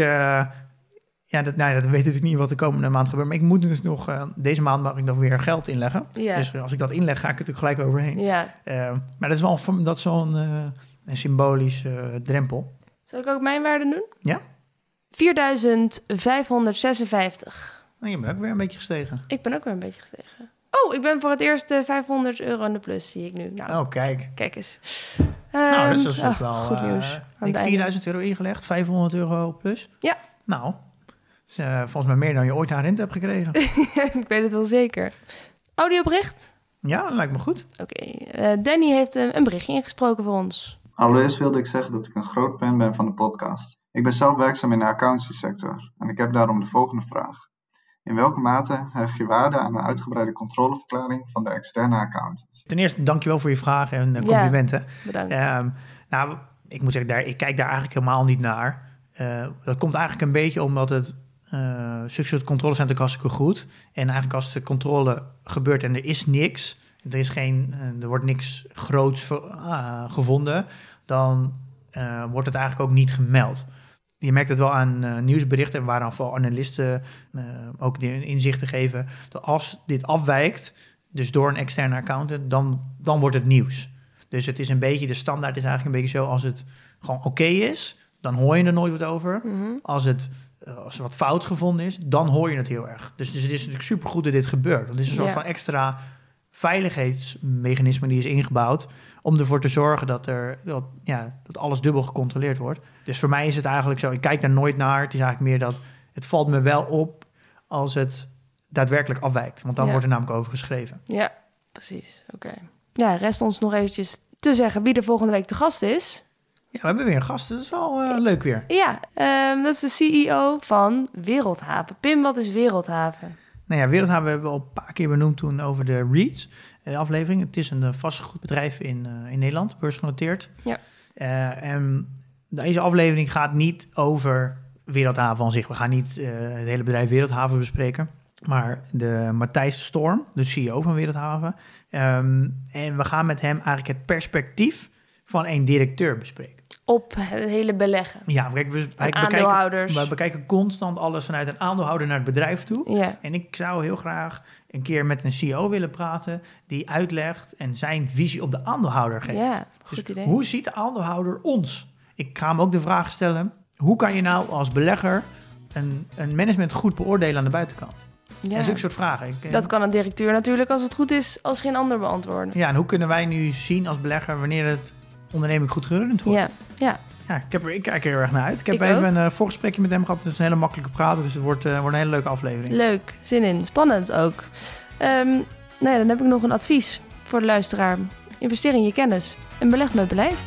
ja, dat, nou, ja, dat weet natuurlijk niet wat de komende maand gebeurt. Maar ik moet dus nog, eh, deze maand mag ik nog weer geld inleggen. Ja. Dus eh, als ik dat inleg, ga ik er natuurlijk gelijk overheen. ja. Eh, maar dat is wel, dat is wel een, een symbolisch eh, drempel. Zal ik ook mijn waarde doen? Ja. 4556. Nou, je bent ook weer een beetje gestegen. Ik ben ook weer een beetje gestegen. Oh, ik ben voor het eerst eh, 500 euro in de plus, zie ik nu. Nou, Oh, kijk. kijk eens. nou, dat is Ehm, dus ah, wel... goed nieuws. Ik het einde. 4000 euro ingelegd, 500 euro plus. Ja. Nou, eh, volgens mij meer dan je ooit aan rente hebt gekregen. ik weet het wel zeker. Audiobericht? ja, dat lijkt me goed. Oké. eh, Danny heeft eh, een berichtje ingesproken voor ons. Allereerst wilde ik zeggen dat ik een groot fan ben van de podcast. Ik ben zelf werkzaam in de accountancy sector en ik heb daarom de volgende vraag. In welke mate hecht je waarde aan een uitgebreide controleverklaring van de externe accountant? Ten eerste, dankjewel voor je vragen en eh, Ja. complimenten. Bedankt. Ehm, nou, ik moet zeggen, daar, ik kijk daar eigenlijk helemaal niet naar. Eh, dat komt eigenlijk een beetje omdat het eh zulke soort controles zijn natuurlijk hartstikke goed. En eigenlijk als de controle gebeurt en er is niks, er, is geen, eh, er wordt niks groots ah, gevonden, dan eh, wordt het eigenlijk ook niet gemeld. Je merkt het wel aan eh, nieuwsberichten waaraan voor analisten eh, ook inzichten geven. Dat als dit afwijkt, dus door een externe accountant, dan, dan wordt het nieuws. Dus het is een beetje, de standaard is eigenlijk een beetje zo, als het gewoon oké is, dan hoor je er nooit wat over. Mhm. Als, het, eh, als er wat fout gevonden is, dan hoor je het heel erg. Dus, dus het is natuurlijk supergoed dat dit gebeurt. Dat is een soort Ja. van extra veiligheidsmechanisme die is ingebouwd om ervoor te zorgen dat, er, dat, ja, dat alles dubbel gecontroleerd wordt. Dus voor mij is het eigenlijk zo, ik kijk daar nooit naar. Het is eigenlijk meer dat het valt me wel op als het daadwerkelijk afwijkt. Want dan Ja. wordt er namelijk over geschreven. Ja, precies. Oké. Ja, rest ons nog eventjes te zeggen wie er volgende week te gast is. Ja, we hebben weer een gast. Dat is wel eh, leuk weer. Ja, ehm, dat is de CEO van Wereldhaven. Pim, wat is Wereldhaven? Nou ja, Wereldhaven hebben we al een paar keer benoemd toen over de REITs de aflevering. Het is een uh, vastgoedbedrijf in, uh, in Nederland, beursgenoteerd. Ja. Uh, en deze aflevering gaat niet over Wereldhaven aan zich. We gaan niet het hele bedrijf Wereldhaven bespreken. Maar de Matthijs Storm, de CEO van Wereldhaven. Um, en we gaan met hem eigenlijk het perspectief van een directeur bespreken. Op het hele beleggen. Ja, kijk, we, wij aandeelhouders. Bekijken, we bekijken constant alles vanuit een aandeelhouder naar het bedrijf toe. En ik zou heel graag een keer met een CEO willen praten die uitlegt en zijn visie op de aandeelhouder geeft. Ja, goed dus idee. Hoe ziet de aandeelhouder ons? Ik ga hem ook de vraag stellen: hoe kan je nou als belegger een, een management goed beoordelen aan de buitenkant? Ja. En zulke soort vragen. Ik, Dat kan een directeur natuurlijk, als het goed is, als geen ander beantwoorden. Ja, en hoe kunnen wij nu zien als belegger wanneer het onderneming goed gerund wordt? Ja, ja. Ja, ik, heb er, ik kijk er heel erg naar uit. Ik heb Ik even ook. een uh, voorgesprekje met hem gehad. Het is een hele makkelijke praten, dus het wordt, uh, wordt een hele leuke aflevering. Leuk, zin in. Spannend ook. Um, nou ja, dan heb ik nog een advies voor de luisteraar. Investeer in je kennis en beleg met beleid.